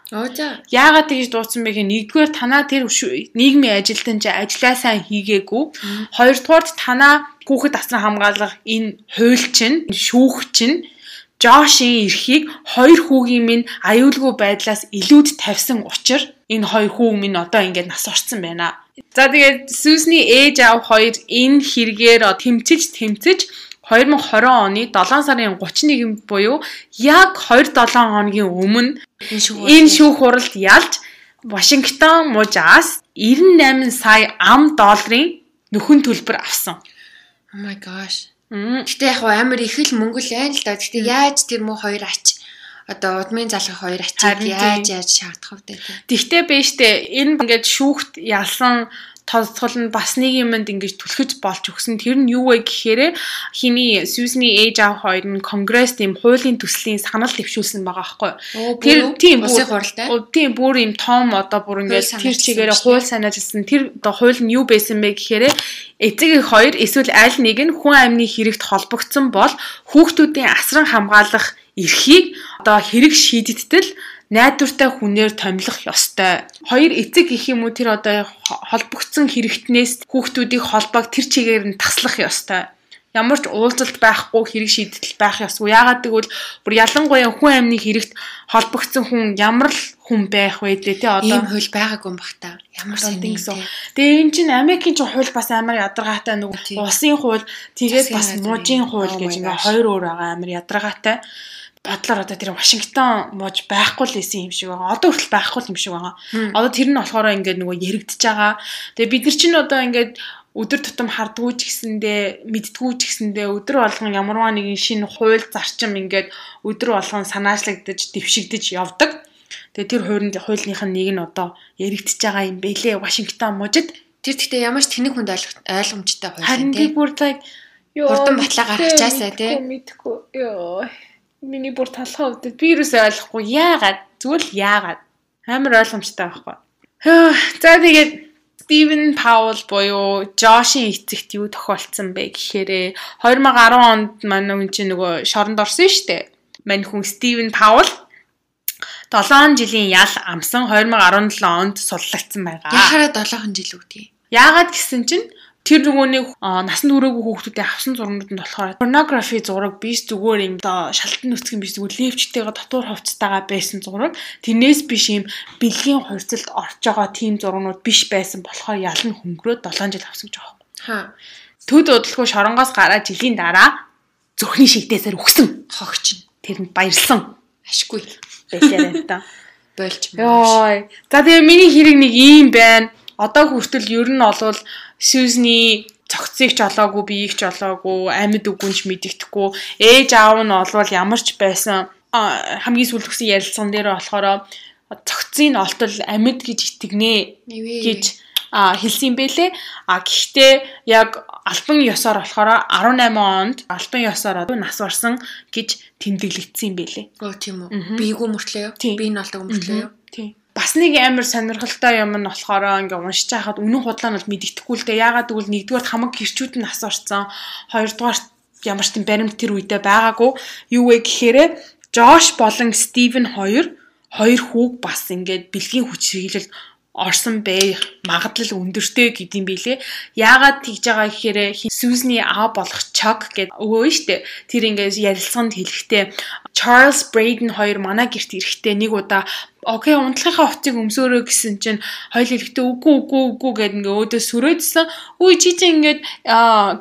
Яагаад тэгж дуудсан бэ гэхээр нэгдүгээр танаа тэр нийгмийн ажилтан чи ажиллаа сайн хийгээгүй. Хоёрдугаар танаа хүүхэд асран хамгаалах энэ хууль чинь шүүх чинь Жошийн эрхийг хоёр хүүгийн минь аюулгүй байдлаас илүүд тавьсан учраас энэ хоёр хүү минь одоо ингээд нас орсон байна. За тэгээд Сүсний ээж аав хоёр энэ хэрэгээр тэмцэж тэмцэж 2020 оны 7 сарын 31-нд буюу яг 27 хоногийн өмнө энэ шүүх хуралд ялж Вашингтон мужаас 98 сая ам долларын нөхөн төлбөр авсан. Oh my gosh. Гэтэ яг амар их л мөнгө л байна л да. Гэтэ яаж тэр муу хоёр ач. Одоо удмын залгах хоёр ачийг яаж яаж шаардах вэ? Тэгтээ бэ штэ энэ ингээд шүүхт ялсан тоцгол нь бас нэг юмд ингэж түлхэж болж өгсөн. Тэр нь юу вэ гэхээр хиний Сьюзний ээж аав хоёр нь конгресс тийм хуулийн төслийн санал дэвшүүлсэн байгаа байхгүй. Тэр тийм улсын хуралтай. Тийм бүр юм том одоо бүр ингэж тэр чигээрээ хууль санаажсэн. Тэр одоо хууль нь юу байсан бэ гэхээр эцэг их хоёр эсвэл аль нэг нь хүн амны хэрэгт холбогдсон бол хүүхдүүдийн асран хамгаалах эрхийг одоо хэрэг шийдэгдэл найдвартай хүнээр томилох ёстой. Хоёр эцэг гэх юм уу тэр одоо холбогдсон хэрэгтнээс хүүхдүүдийг холбоог тэр чигээр нь таслах ёстой. Ямар ч уулзалт байхгүй хэрэг шийдэл байх ёсгүй. Яагаад гэвэл бүр ялангуяа хүн амны хэрэгт холбогдсон хүн ямар л хүн байх вэ лээ те одоо ийм хууль байгаагүй юм бах та. Ямар сони гэсэн. Тэгээ энэ чинь Америкийн ч хууль бас амар ядаргаатай нөгөө улсын хууль тэгээд бас мужийн хууль гэж ингээ хоёр өөр байгаа амар ядаргаатай бодлоор одоо тэр Вашингтон мууж байхгүй л байсан юм шиг байгаа. Одоо хүртэл байхгүй юм шиг байгаа. Одоо тэр нь болохоор ингээд нөгөө яригдчихэж байгаа. Тэгээ бид нар чинь одоо ингээд өдөр тутам хардггүй ч гэсэндээ мэддггүй ч гэсэндээ өдөр болгон ямарваа нэгэн шинэ хууль зарчим ингээд өдөр болгон санаачлагдаж дэвшигдэж явдаг. Тэгээ тэр хуурын хуулийнхын нэг нь одоо яригдчихэж байгаа юм бэлээ Вашингтон мужид. Тэр гэхдээ ямар ч тэнэг хүнд ойлгомжтой хууль тийм. Харин бүр ёо хурдан батлаа гаргачаасаа тийм. Мэдхгүй. Ёо миний бүр талхаа өвдөд би юусоо ойлгохгүй яагаад зүгээр л яагаад амар ойлгомжтой байхгүй. За тэгээд Стивен Паул буюу Жошийн эцэгт юу тохиолдсон бэ гэхээр 2010 онд манай хүн чинь нөгөө шоронд орсон шүү дээ. Мань хүн Стивен Паул 7 жилийн ял амсан 2017 онд суллагдсан байгаа. Яхаараа 7 жил үгдий. Яагаад гэсэн чинь тэр нөгөө нэг насан туршаагүй хүүхдүүдээ авсан зургууд нь болохоор pornography зураг биш зүгээр юм одоо шалтан нүцгэн биш зүгээр левчтэйгээ дотор хувцастайгаа байсан зураг тэрнээс биш юм бэлгийн хувьцалд орж байгаа тийм зургууд биш байсан болохоор ялан хөнгөрөөд 7 жил авсан гэж байгаа юм. Хаа. Төд удалгүй шоронгоос гараад жилийн дараа зүрхний шигдээсээр өгсөн хогч. тэрэнд баярлсан Ашгүй. байлаа та. (laughs) Болж Йой. За тэгээ миний хэрэг нэг ийм байна. Одоо хүртэл ер нь олвол Сьюзний цогцыг ч олоогүй, биеийг ч олоогүй, амьд үгүнч мэддэхгүй. Ээж аав нь олвол ямар ч байсан хамгийн сүүлд өгсөн ярилцсан дээр болохоор цогцын олтол амьд гэж итгэнэ гэж хэлсэн юм бэлээ. А гэхдээ яг альбан ёсоор болохоор 18 онд альбан ёсоор нас барсан гэж тэмдэглэгдсэн юм бэлээ. Оо тийм үү. Бийгүү мөртлөө юу? Би нь олдог мөртлөө юу? Тийм. Бас нэг амар сонирхолтой юм нь болохоор ингээ уншиж байхад үнэн худлаа нь бол мэддэхгүй л дээ. Яагаад гэвэл нэгдүгээр хамаг гэрчүүд нь нас барсан. Хоёрдугаар ямар ч тийм баримт тэр үедээ байгаагүй. Юу вэ гэхээр Жош болон Стивен хоёр хоёр хүүг бас ингээд бэлгийн хүч хэрэглэлд орсон байх магадлал өндөртэй гэдэм билээ. Яагаад тэгж байгаа гэхээр Сьюзний аав болох Chuck гэдэг өвөө штэ. Тэр ингээс ярилцлаганд хэлэхдээ Charles Braden хоёр манай герт ирэхдээ нэг удаа окей унтлахынхаа хувцыг өмсөөрөө гэсэн чинь хоёул хэлэхдээ үгүй үгүй үгүй гэд ингээ өөдөө сүрээдсэн. Үгүй чи чи ингээд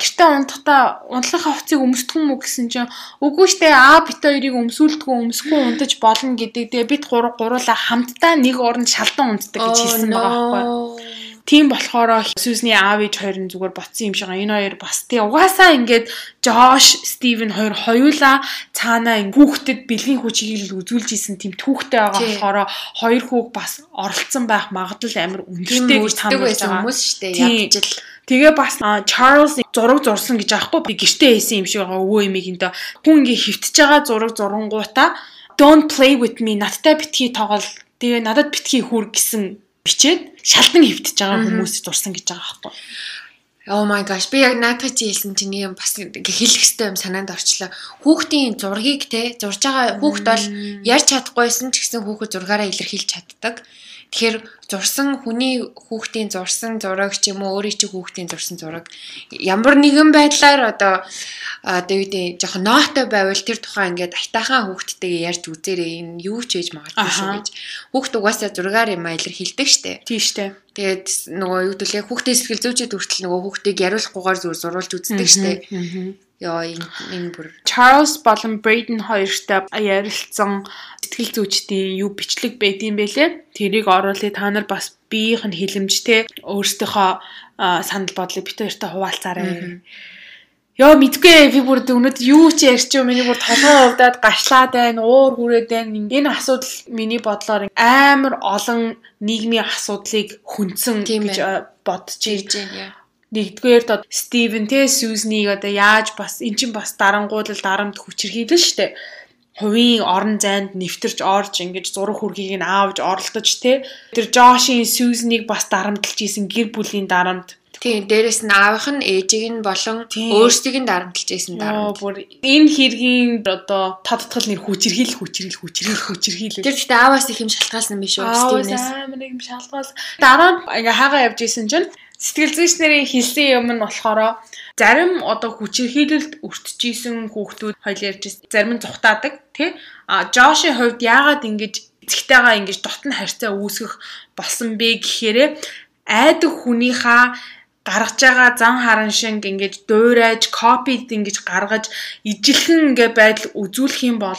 гэртээ унтахтаа унтлахынхаа хувцыг өмсдөг юм уу гэсэн чинь үгүй штэ аа бит хоёрыг өмсүүлдэггүй өмсөхгүй унтаж болно гэдэг. Тэгээ бид гурав гуруула хамтдаа нэг оронд шалдан унтдаг гэж хэлсэн байгаа байхгүй. Тийм болохоор Сьюзний аав ээж хоёр нь зүгээр ботсон юм шиг энэ хоёр бас тий. Угаасаа ингээд Жош, Стивен хоёр хоёулаа цаанаа хүүхдэд бэлгийн хүчийг л үзүүлж исэн тийм түүхтэй байгаа болохоор хоёр хүүг бас оролцсон байх магадлал амар өндөртэй гэж таамаглаж байгаа. хүмүүс шүү дээ. Ядчил Тэгээ бас Чарлз зураг зурсан гэж аахгүй би гэртээ хийсэн юм шиг байгаа. Өвөө эмийг энэ хүн ингээ хөвтөж байгаа зураг зурангуудаа don't play with me. Надтай битгий тоглол. Тэгээ надад битгий хүр гэсэн бичээд шалдан хөвтөж байгаа хүмүүс зурсан гэж байгаа байхгүй. Oh my gosh би яг наадах чи хэлсэн чинь юм бас хэлэх хэрэгтэй юм санаанд орчлоо. Хүүхдийн зургийг те зурж байгаа хүүхд бол ярьж чадахгүйсэн ч гэсэн хүүхэд зургаараа илэрхийлж чаддаг. Тэгэхээр зурсан хүний хүүхдийн зурсан зураг ч юм уу өөрийн чи хүүхдийн зурсан зураг ямар нэгэн байдлаар одоо одоо юу гэдэг жоохон ноотой байвал тэр тухайн ингээд айтаахан хүүхдтэйгээ ярьж үзээрэй энэ юу ч хийж магадгүй шүү гэж. Хүүхд угаасаа зургаар юм илэрхийлдэг штэ. Тийм штэ. Тэгээд нөгөө юу гэдэлээ хүүхдээ сэтгэл зүйчэд хүртэл нөгөө хүүхдийг яриулахгүйгээр зүгээр зурулж үздэг штэ. Яа энэ бүр Charles болон Braden хоёртой ярилцсан сэтгэл зүйчдийн юу бичлэг байдсан бэлээ. Тэрийг оруулъя та нар бас биеийнх нь хилэмжтэй өөрсдийнхөө санал бодлыг бит хоёртой хуваалцаарай. Йоо мэдгүй би бүр өнөөдөр юу ч ярьч юм миний бүр толгой өвдөөд гашлаад байна, уур хүрээд байна. Энэ асуудал миний бодлоор амар олон нийгмийн асуудлыг хүндсэн гэж бодож ирж байна. Нэгдүгээр дод Стивен тэ Сьюзнийг одоо яаж бас эн чинь бас дарангуулал дарамт хүчрхийлэн штэ. Хувийн орон зайд нэвтэрч орж ингэж зураг хүргийг нь аавж оролдож тэ. Тэр Жошийн Сьюзнийг бас дарамтлж исэн гэр бүлийн дарамт Тийм, дээрэс нь аавынх нь ээжийг нь болон өөрсдийг нь дарамтлж байсан дарамт. Бүр энэ хэргийн одоо тодтгол нэр хүчрхийл хүчрхийл хүчрхийл хүчрхийл. Тэр ихтэй ааваас их юм шалтгаалсан биш үү? Стивнээс. Амар юм шалтгаалсан. Дараа ингээ хаагаа явж исэн чинь сэтгэл зүйч нарын хэлсэн юм нь болохоор зарим одоо хүчирхийлэлд өртөжсэн хүүхдүүд хоёул ярьж зарим нь зүхтаадаг тий? А Жошийн хувьд яагаад ингэж эцэгтэйгээ ингэж дотн харьцаа үүсгэх болсон бэ гэхээр айдаг хүнийхээ гаргаж байгаа зан харан шиг ингэж дуурайж копид ингэж гаргаж ижилхэн ингээ байдал үзүүлэх юм бол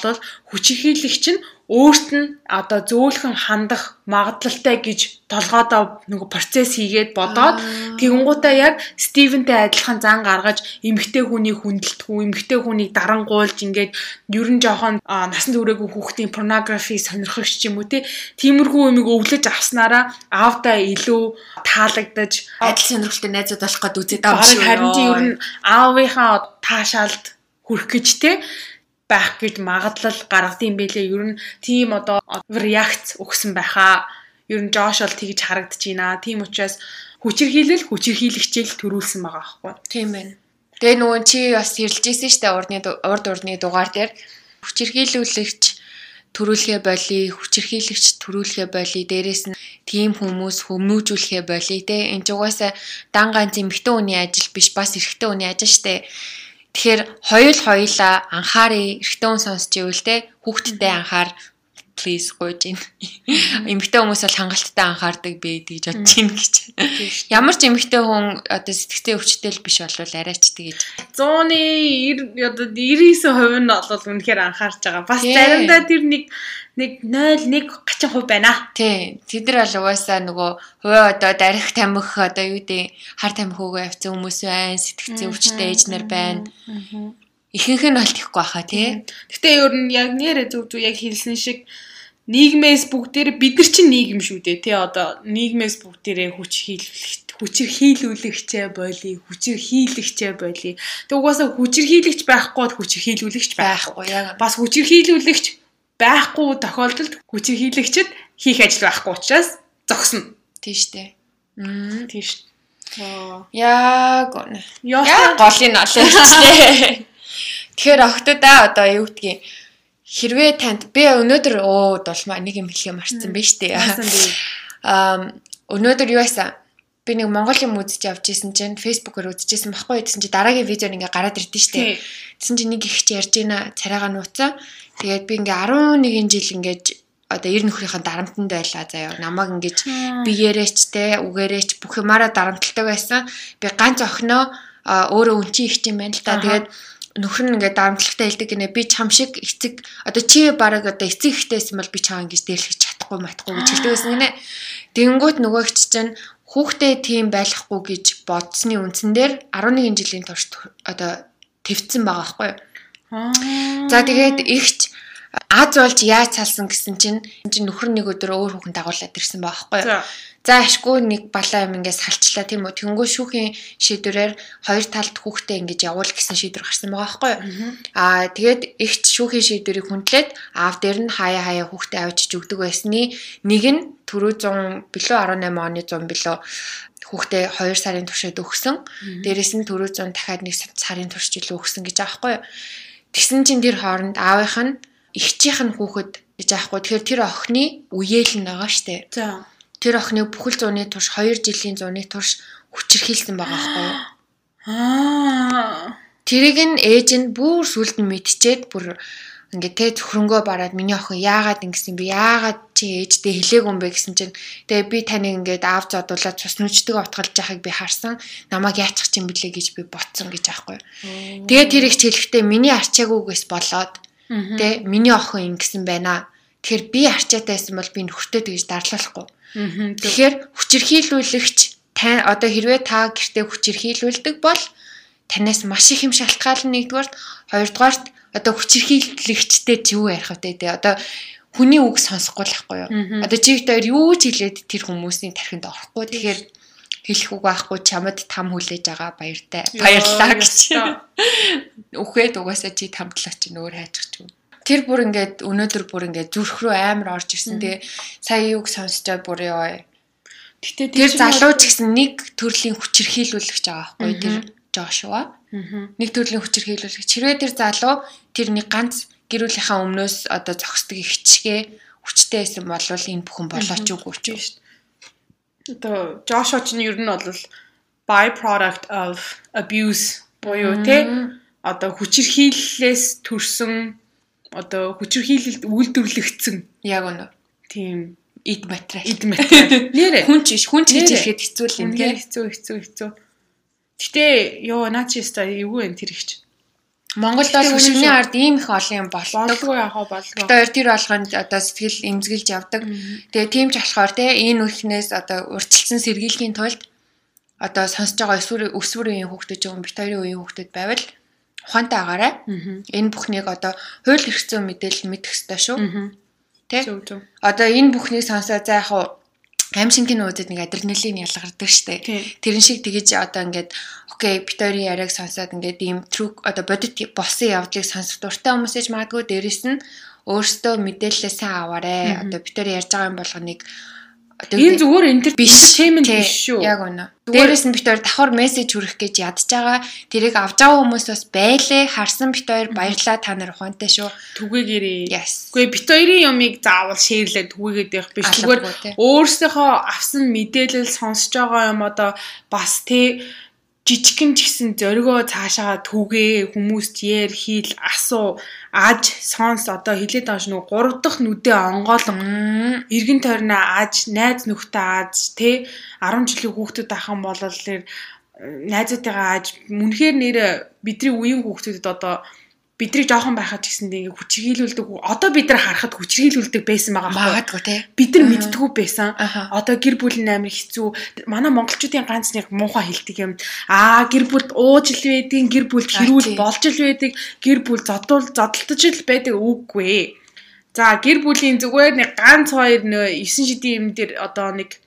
хүчирхийлэгч нь өөрт нь одоо зөөлхөн хандах магадлалтай гэж толгойдоо нөгөө процесс хийгээд бодоод тэгэнгуутаа яг Стивентэй адилхан зан гаргаж эмгтэй хүний хүндэлтгүү эмгтэй хүнийг дарангуулж ингээд ер нь жоохон насан туршаагүй хүүхдийн порнографи сонирхогч юм уу тиймэрхүү юмыг өвлөж авснараа аавдаа илүү таалагдаж адил сонирхолтой найзууд болох гээд үзээд байгаа юм шиг харин чи ер нь аавынхаа таашаалд хүрэх гэж те байх гэж магадлал гаргадсан байлээ. Ер нь тийм одоо реакц өгсөн байхаа. Ер нь Жош бол тэгж харагдаж байна. Тийм учраас хүчирхийлэл хүчирхийлэгчээл төрүүлсэн байгаа байхгүй. Тийм байна. Тэгээ нөгөө чи бас хэрэлж ийсэн штэ урдны урд урдны дугаар дээр хүчирхийлүүлэгч төрүүлгээ боли, хүчирхийлэгч төрүүлгээ боли, дээрэс нь тийм хүмүүс хүмүүжүүлэхэ болий те. Энд ч угаасаа дан ганц эмэгтэй хүний ажил биш бас эрэгтэй хүний ажил штэ. Тэгэхээр хоёул хоёлаа анхаарыг эрэгтэй хүн сонсч ивэл те хүүхдтэй анхаар please гойж ин. Эмэгтэй хүмүүс бол хангалттай анхаардаг бэ гэж бодож ийн гэж. Ямар ч эмэгтэй хүн одоо сэтгцээ өвчтэй биш болвол арайч тэгэж. 100-ы одоо 99% нь бол үнэхээр анхаарч байгаа. Бас заримдаа тэр нэг нэг 0.1 30% байна. Тий. Тэд нар бол угаасаа нөгөө хуваа одоо дарих тамхи одоо юу гэдэг хар тамхиугаа явцсан хүмүүс байна, сэтгцээ өвчтэй ээж нар байна. Ихэнх нь бол тийхгүй баха тий. Гэтэ ер нь яг нэрэ зүг зүг яг хэлсэн шиг нийгмээс бүгдээр бид нар чинь нийгэм шүү дээ тий одоо нийгмээс бүгдээрээ хүч хийлүүлэх хүчээр хийлүүлэгчээ боли хүчээр хийлэгчээ боли тэг угаасаа хүчээр хийлэгч байхгүй хүчээр хийлүүлэгч байхгүй. Яг бас хүчээр хийлүүлэгч байхгүй тохиолдолд хүчээр хийлэгчд хийх ажил байхгүй учраас зогсно тий штэ. Мм тий штэ. Яг яг голын олончтэй (laughs) Тэгэхээр охтодаа одоо юу гэдгийг хэрвээ танд би өнөөдөр оо дулмаа нэг юм хэлхий марцсан байж тээ. Аа өнөөдөр юу байсан? Би нэг Монгол юм үзэж явж исэн чинь фэйсбүүкээр үзчихсэн байхгүй гэсэн чи дараагийн видеор ингээ гараад ирдэ штэ. Тэгсэн чи нэг их чи ярьж байна царайгаа нууцсан. Тэгээд би ингээ 11 жил ингээд одоо ер нөхрийнхээ дарамтанд байлаа заяа. Намайг ингэж биеэрээч те үгээрээч бүх юмараа дарамталтай байсан. Би ганц охиноо өөрөө өнчи их юм байна л та. Тэгээд нөхөр нь ингээд дарамтлагтай хэлдэг гинэ би чам шиг эцэг одоо чи бараг одоо эцэг ихтэйсэн бол би чаа ингэж дээрлэх чадахгүй матахгүй гэж хэлдэг байсан гинэ. Тэнгүүт нөгөөгч чинь хүүхдээ тийм байхгүй гэж бодсны үндсэн дээр 11 жилийн турш одоо твцсэн байгаа байхгүй юу. За тэгээд ихч аз болж яаж салсан гэсэн чинь чинь нөхөр нэг өдөр өөр хүүхэн дагуулад ирсэн байгаа байхгүй юу. За ашгүй нэг балаа юм ингээд салчлаа тийм үү. Тэнгүү шүүхийн шийдвэрээр хоёр талд хүүхдээ ингэж явуул гэсэн шийдвэр гарсан байгаа байхгүй юу. Аа тэгээд ихч шүүхийн шийдвэрийг хүндлээд аав дээр нь хаяа хаяа хүүхдээ авчиж өгдөг байсны нэг нь түрүү 100 билүү 18 оны 100 билүү хүүхдээ 2 сарын туршид өгсөн. Дээрээс нь түрүү 100 дахиад нэг сарын турш жилөө өгсөн гэж байхгүй юу. Тэгсэн чинь тэр хооронд аавынх нь ихчийнх нь хүүхэд гэж аахгүй. Тэгэхээр тэр охины үеэл нь байгаа штэ. За тэр охины бүхэл зууны турш 2 жилийн зууны турш хүчирхийлсэн байгаа байхгүй юу? Аа. Тэрийг нь ээж нь бүр сүлд нь мэдчихээд бүр ингээд тэ зөвхрөнгөө бараад миний охин яагаад ингэсэн би яагаад чи ээжтэй хэлээгүй юм бэ гэсэн чинь тэгээ би таныг ингээд аав зодуулаад цус нүчдэг утгалж яхахыг би харсан намайг яачих чинь блэ гэж би ботсон гэж аахгүй. Тэгээ тэр их хэлэхдээ миний арчаагүйгээс болоод тэ миний охин ингэсэн байна. Тэгэхээр би арчаатайсэн бол би нөхөртөө тэгж дарлуулахгүй Тэгэхээр хүчирхийлүүлэгч тань одоо хэрвээ та гэртээ хүчирхийлүүлдэг бол танаас маш их юм шалтгаална нэгдүгээрт хоёрдугаарт одоо хүчирхийлэгчтэй ч юу ярих вэ те одоо хүний үг сонсохгүй л байхгүй юу. Одоо чи хоёр юу ч хэлээд тэр хүмүүсийн тархинд орохгүй. Тэгэхээр хэлэх үг байхгүй чамд там хүлээж байгаа баяртай. Баярлалаа гэж. Үхээд угаасаа чи тамдлаа чи нөр хайчих юм тэр бүр ингээд өнөөдөр бүр ингээд зүрх рүү амар орж ирсэн. Тэгээ сая юг сонсчоод бүр ёо. Гэтэ тэр залуу ч гэсэн нэг төрлийн хүчирхийлүүлэгч байгаа байхгүй тэр Жошуа. Нэг төрлийн хүчирхийлүүлэгч. Хэрвээ тэр залуу тэр нэг ганц гэрүүлийнхаа өмнөөс одоо зогсдог ихчгээ хүчтэй байсан бол энэ бүхэн болооч үгүй ч шүү дээ. Одоо Жошуа ч нь ер нь бол byproduct of abuse буюу те одоо хүчирхийллээс төрсөн одоо хүчирхийлэлд үйлдвэрлэгдсэн яг үнэ. Тийм эд материал. Эд материал. (laughs) Нэрэ хүн ч хүн ч гэж хэлэхэд хэцүү л юм тийм хэцүү хэцүү хэцүү. Гэтэ ёо наа чи өстой эвгүй энэ тэр ихч. Монголд бол хөшигний ард ийм их олон юм болдог. Яхаа болдгоо. Тэр тэр болгонд одоо сэтгэл эмзэглэж явдаг. Тэгээ тийм ч болохоор те энэ үхнээс одоо урьдчилсан сэргийлхийн тулд одоо сонсож байгаа өсвөр өсвөрийн хүүхдүүд ч юм бит хоёрын үеийн хүүхдүүд байвал ухаантай агаарай. Энэ бүхнийг одоо хууль эрх зүйн мэдээлэл мэдэх ёстой шүү. Тэ? Одоо энэ бүхнийг сонсоо за яг аимшингийн үзэд нэг адреналин ялгардаг штэ. Тэрэн шиг тэгэж одоо ингээд окей битори яриаг сонсоод ингээд ийм трүк одоо бодит болсон явдлыг сонсох дуртай хүмүүс ээж магадгүй дээрэс нь өөртөө мэдээлэлээ сайн аваарэ. Одоо битори ярьж байгаа юм болгоныг Энэ зүгээр энэ төр entertainment биш шүү. Яг үнэ. Дээрээс нь бит хоёр давхар мессеж хүргэх гэж ядж байгаа. Тэрийг авч байгаа хүмүүс бас байлээ. Харсан бит хоёр баярлаа та нар ухаантай шүү. Түгээгээрээ. Гэхдээ бит хоёрын юмыг заавал шеэрлээ түгээгээд байх биш. Зүгээр өөрсдийнхөө авсан мэдээлэл сонсож байгаа юм одоо бас тий жижигхэн ч гэсэн зоригоо цаашаа түгээ хүмүүст яэр хийл асуу аж сонс одоо хилээд байгаа шүү гурав дахь нүдээ онгоолго Мм. эргэн тойрноо аж найз нөхдөд аж тий 10 жилийн хүүхдүүд ахын болол найзуудтайгаа аж үнэхээр нэр бидний үеийн хүүхдүүдэд одоо бидний жоохон байхад ч гэсэндээ ингээ хүчрхийлүүлдэг одоо бид нар харахад хүчрхийлүүлдэг байсан байгаа Магадгүй тий. бид нар мэдтгүү байсан. Одоо гэр бүл нь амар хэцүү. Манай монголчуудын ганц нэг муухай хэлдэг юм. Аа гэр бүлд ууж л байдгийн гэр бүлд хэрүүл болж л байдаг гэр бүл зодуул зодтолтож л байдаг. Үггүй за гэр бүлийн зүгээр нэг ганц хоёр нөө 9 шидийн юм дээр одоо нэг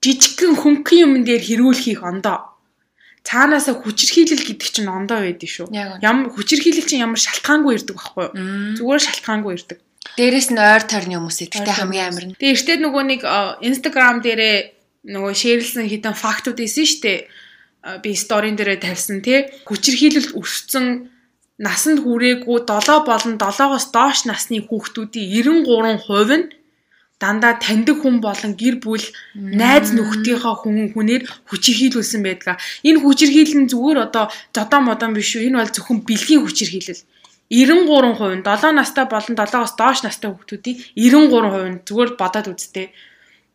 жижигхэн хөнгөн юм дээр хэрүүлхийх ондоо цаанаасаа хүчрхийлэл гэдэг чинь ондоо байдаг шүү. Ямар хүчрхийлэл чинь ямар шалтгаангүй ирдэг байхгүй юу? Зүгээр шалтгаангүй ирдэг. Дээрээс нь ойр тойрны хүмүүс идэлтэй Ойр хамгийн амар нь. Тэгээ эртээ нөгөө нэг Instagram дээрээ нөгөө шеэрлсэн хитэн фактууд исэн штэ. Би сторийн дээрээ тавьсан тий. Хүчирхийлэлт өссөн насанд хүрээгүй 7 болон 7-оос доош насны хүүхдүүдийн 93% нь дандаа таньдаг хүн болон гэр бүл найз нөхдийнхөө хүн хүнээр хүчирхийлүүлсэн байдаг. Энэ хүчирхийлэл нь зүгээр одоо зодоо модон биш шүү. Энэ бол зөвхөн бэлгийн хүчирхийлэл. 93% нь 7 настай болон 7-оос доош настай хүүхдүүдийн 93% нь зүгээр бодоод үзтээ.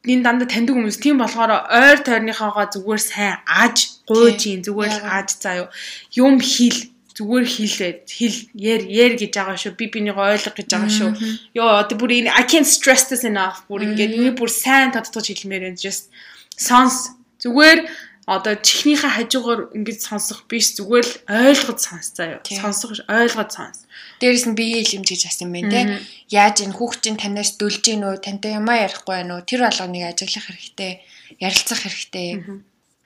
Энэ дандаа таньдаг хүмүүс тийм болохоор ойр тойрныхоогоо зүгээр сайн аж гуйж юм зүгээр л Яг. аж заяо юм хэл зүгээр хэлээ хэл яар яар гэж байгаа шүү. Би бинийгөө ойлгох гэж байгаа шүү. Ёо одоо бүр энэ I can't stress this enough. Бүр ингээд энэ бүр сайн тодтогч хэлмээр энэ just сонс. Зүгээр одоо чихнийхээ хажуугаар ингэж сонсох биш. Зүгээр л ойлгоод сонс заяа. Сонсох ойлгоод сонс. Дээрээс нь биеийн илэмж гэж асан юм байна те. Яаж энэ хүүхдийн танаас дүлж гин үү, тантай ямаа ярихгүй байна уу? Тэр болгоныг ажиглах хэрэгтэй. Ярилцах хэрэгтэй.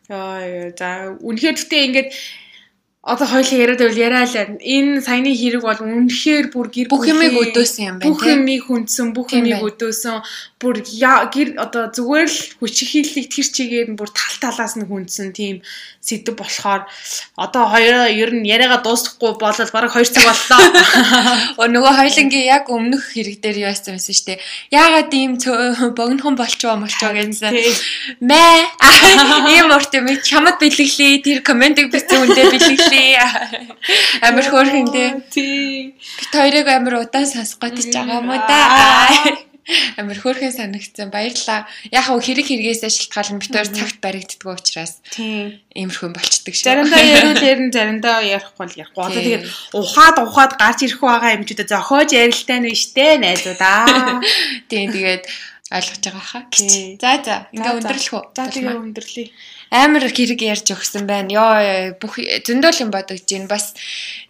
Яа за үнэхээр гэхдээ ингээд одоо хоёлаа яриад байвал яриалаа. Энэ саяны хэрэг бол үнэхээр бүр гэр Бүх юмыг өдөөсөн юм байна Бүх юмыг хүндсэн, бүх юмыг өдөөсөн. Бүр гэр одоо зүгээр л хүчирхийллийг тэр чигээр нь бүр тал талаас нь хүндсэн тийм сэдв болохоор одоо хоёроо ер нь яриагаа дуусгахгүй болол бараг 2 цаг боллоо. (laughs) Оо нөгөө хоёлынгийн яг өмнөх хэрэг дээр юу яасан байсан штэ. Яагаад ийм богинохон болчоо молчоо гэсэн. Мэ (laughs) ийм урт юм чамд бэлэглээ. Тэр комментиг бичсэн үндэ бэлэглээ. Амар хөөрхөн дээ. Тий. Бит хоёрыг амар удаан сонсох гэж байгаа юм уу да. Амар хөөрхөн санагдсан. Баярлалаа. Яг хөө хэрэг хэрэгээсээ шалтгаална бит хоёр цагт баригддггүй учраас Тий. иймэрхүү болчдөг шүү. Заримдаа ярил ярин заримдаа ярихгүй л ярихгүй. Одоо Тий. тэгээд ухаад ухаад гарч ирэх байгаа юмчуудаа зохиож ярилтай нь штэ найзуудаа. (laughs) Тийм тэгээд ойлгож байгаа хаа. Тий. За за ингээ өндөрлөх үү? За тэгээ өндөрлөе. Амар хэрэг ярьж өгсөн байна. Йоо бүх зөндөөл юм бодогдож байна. Бас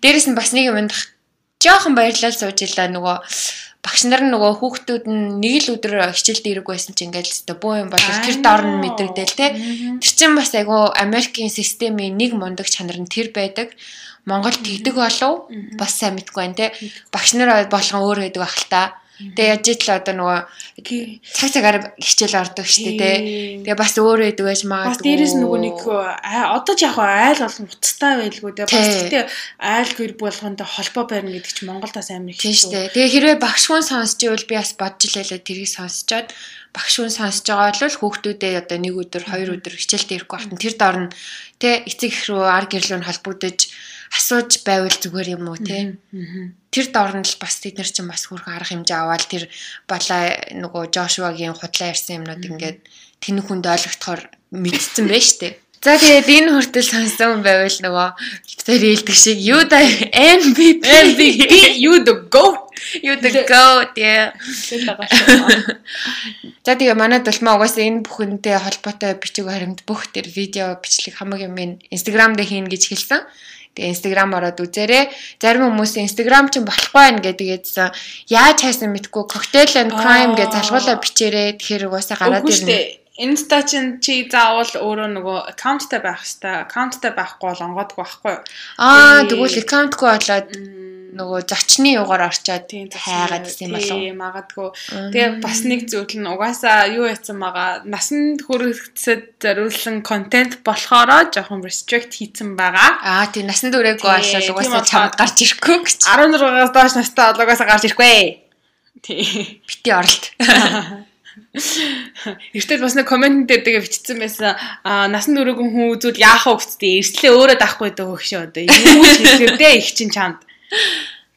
дээрэс нь бас нэг юм дах жоохон баярлал сууж илаа нөгөө багш нар нөгөө хүүхдүүд нь нэг л өдөр хичээлд ирэг байсан чинь ингээл өстө бөө юм бол тэр дор нь мэдрэгдэл те. Тэр чинь бас айгу Америкийн системийн нэг мундаг чанар нь тэр байдаг. Монголд тэгдэг болов бас сайн мэдгүй байна те. Багш нар болгон өөр байдаг ах л та. Тэгээ яж итл одоо нөгөө цаг цагаар хичээл ордог штэ те. Тэгээ бас өөр байдаг байж магадгүй. Бас дээрэс нөгөө нэг одоо ч яг айл болон уцтай байлгүй те. Бас гэхдээ айл гэр болгондоо холбоо барина гэдэг чинь Монголд бас амар их дээ. Тэгээ хэрвээ багш хүн сонсч ивэл би бас бодж илээлээ тэрийг сонсчоод багш хүн сонсож байгаа бол хүүхдүүдээ одоо нэг өдөр, хоёр өдөр хичээлд ирэхгүй хатан тэр дор нь тэ эцэг их рүү ар гэрлүүн холбогдож асууж байвал зүгээр юм уу те. Тэр дор нь л бас тэд нар чинь бас хүрхэн арга хэмжээ аваад тэр балаа нөгөө Жошуагийн худлаа ярьсан юмнууд ингээд тэнэг хүнд ойлгохоор мэдсэн байж штэ. За тэгээд энэ хүртэл сонсон байвал нөгөө тэр хэлдэг шиг юу да MVP MVP you the goat You the go дээ. гэдэг байгаа шүү. (laughs) За тэгээ манайд бол маа угаасаа энэ бүхэнтэй холбоотой бичиг баримт бүх тэр видео бичлэг хамаг юм Instagram дээр хийн гэж хэлсэн. Тэгээ Instagram ороод үзээрэй. Зарим хүмүүс Instagram чинь болохгүй байна гэдгээдсэн. Яаж хайсан мэдгүй cocktail and crime гэж залгуулаа бичээрэй. Тэгэхээр угаасаа гараад ирнэ. Инста чинь чи заавал өөрөө нөгөө аккаунттай байх хэвээр. Аккаунттай байхгүй бол онгоодгүй байхгүй юу? Аа тэгвэл account-гүй болоод нөгөө зочны югаар орчоод Тийм хайгаад исэн юм болов? Тийм магадгүй. Тэгээ бас нэг зүйл нь угаасаа юу яцсан байгаа насанд хүрэхэд зориулсан контент болохоро жоохон restrict хийцэн байгаа. Аа тийм насанд үрээгүй Тийм, болол угаасаа чамд гарч ирэхгүй гэж. 16-аас доош настай бол угаасаа гарч ирэхгүй. Тийм. Бити оролт. (laughs) Эртэл бас нэг коммент дээр тэгээ бичсэн байсан. Аа насанд өрөөгүй хүн үзвэл яах вэ гэхтээ эрслээ өөрөө даахгүй дөө хөшөө одоо. Юу хэлэхэр дээ их чин чамд.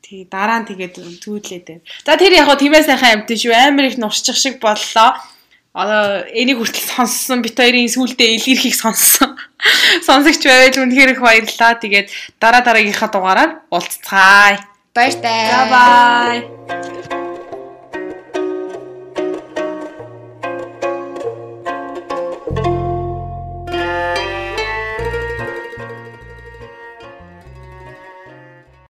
Тий дараа нь тэгээд түүлээ дээ. За тэр яг хоо тиймээ сайхан амт шүү амар их нуршчих шиг боллоо. Одоо энийг хүртэл сонссон бит хоёрын сүулдэ илэрхийг сонссон. (laughs) Сонсогч байвал үнэхээр их баярлалаа. Тэгээд дараа дараагийнхаа дугаараар уулзцаая. Баяр таа. Bye bye.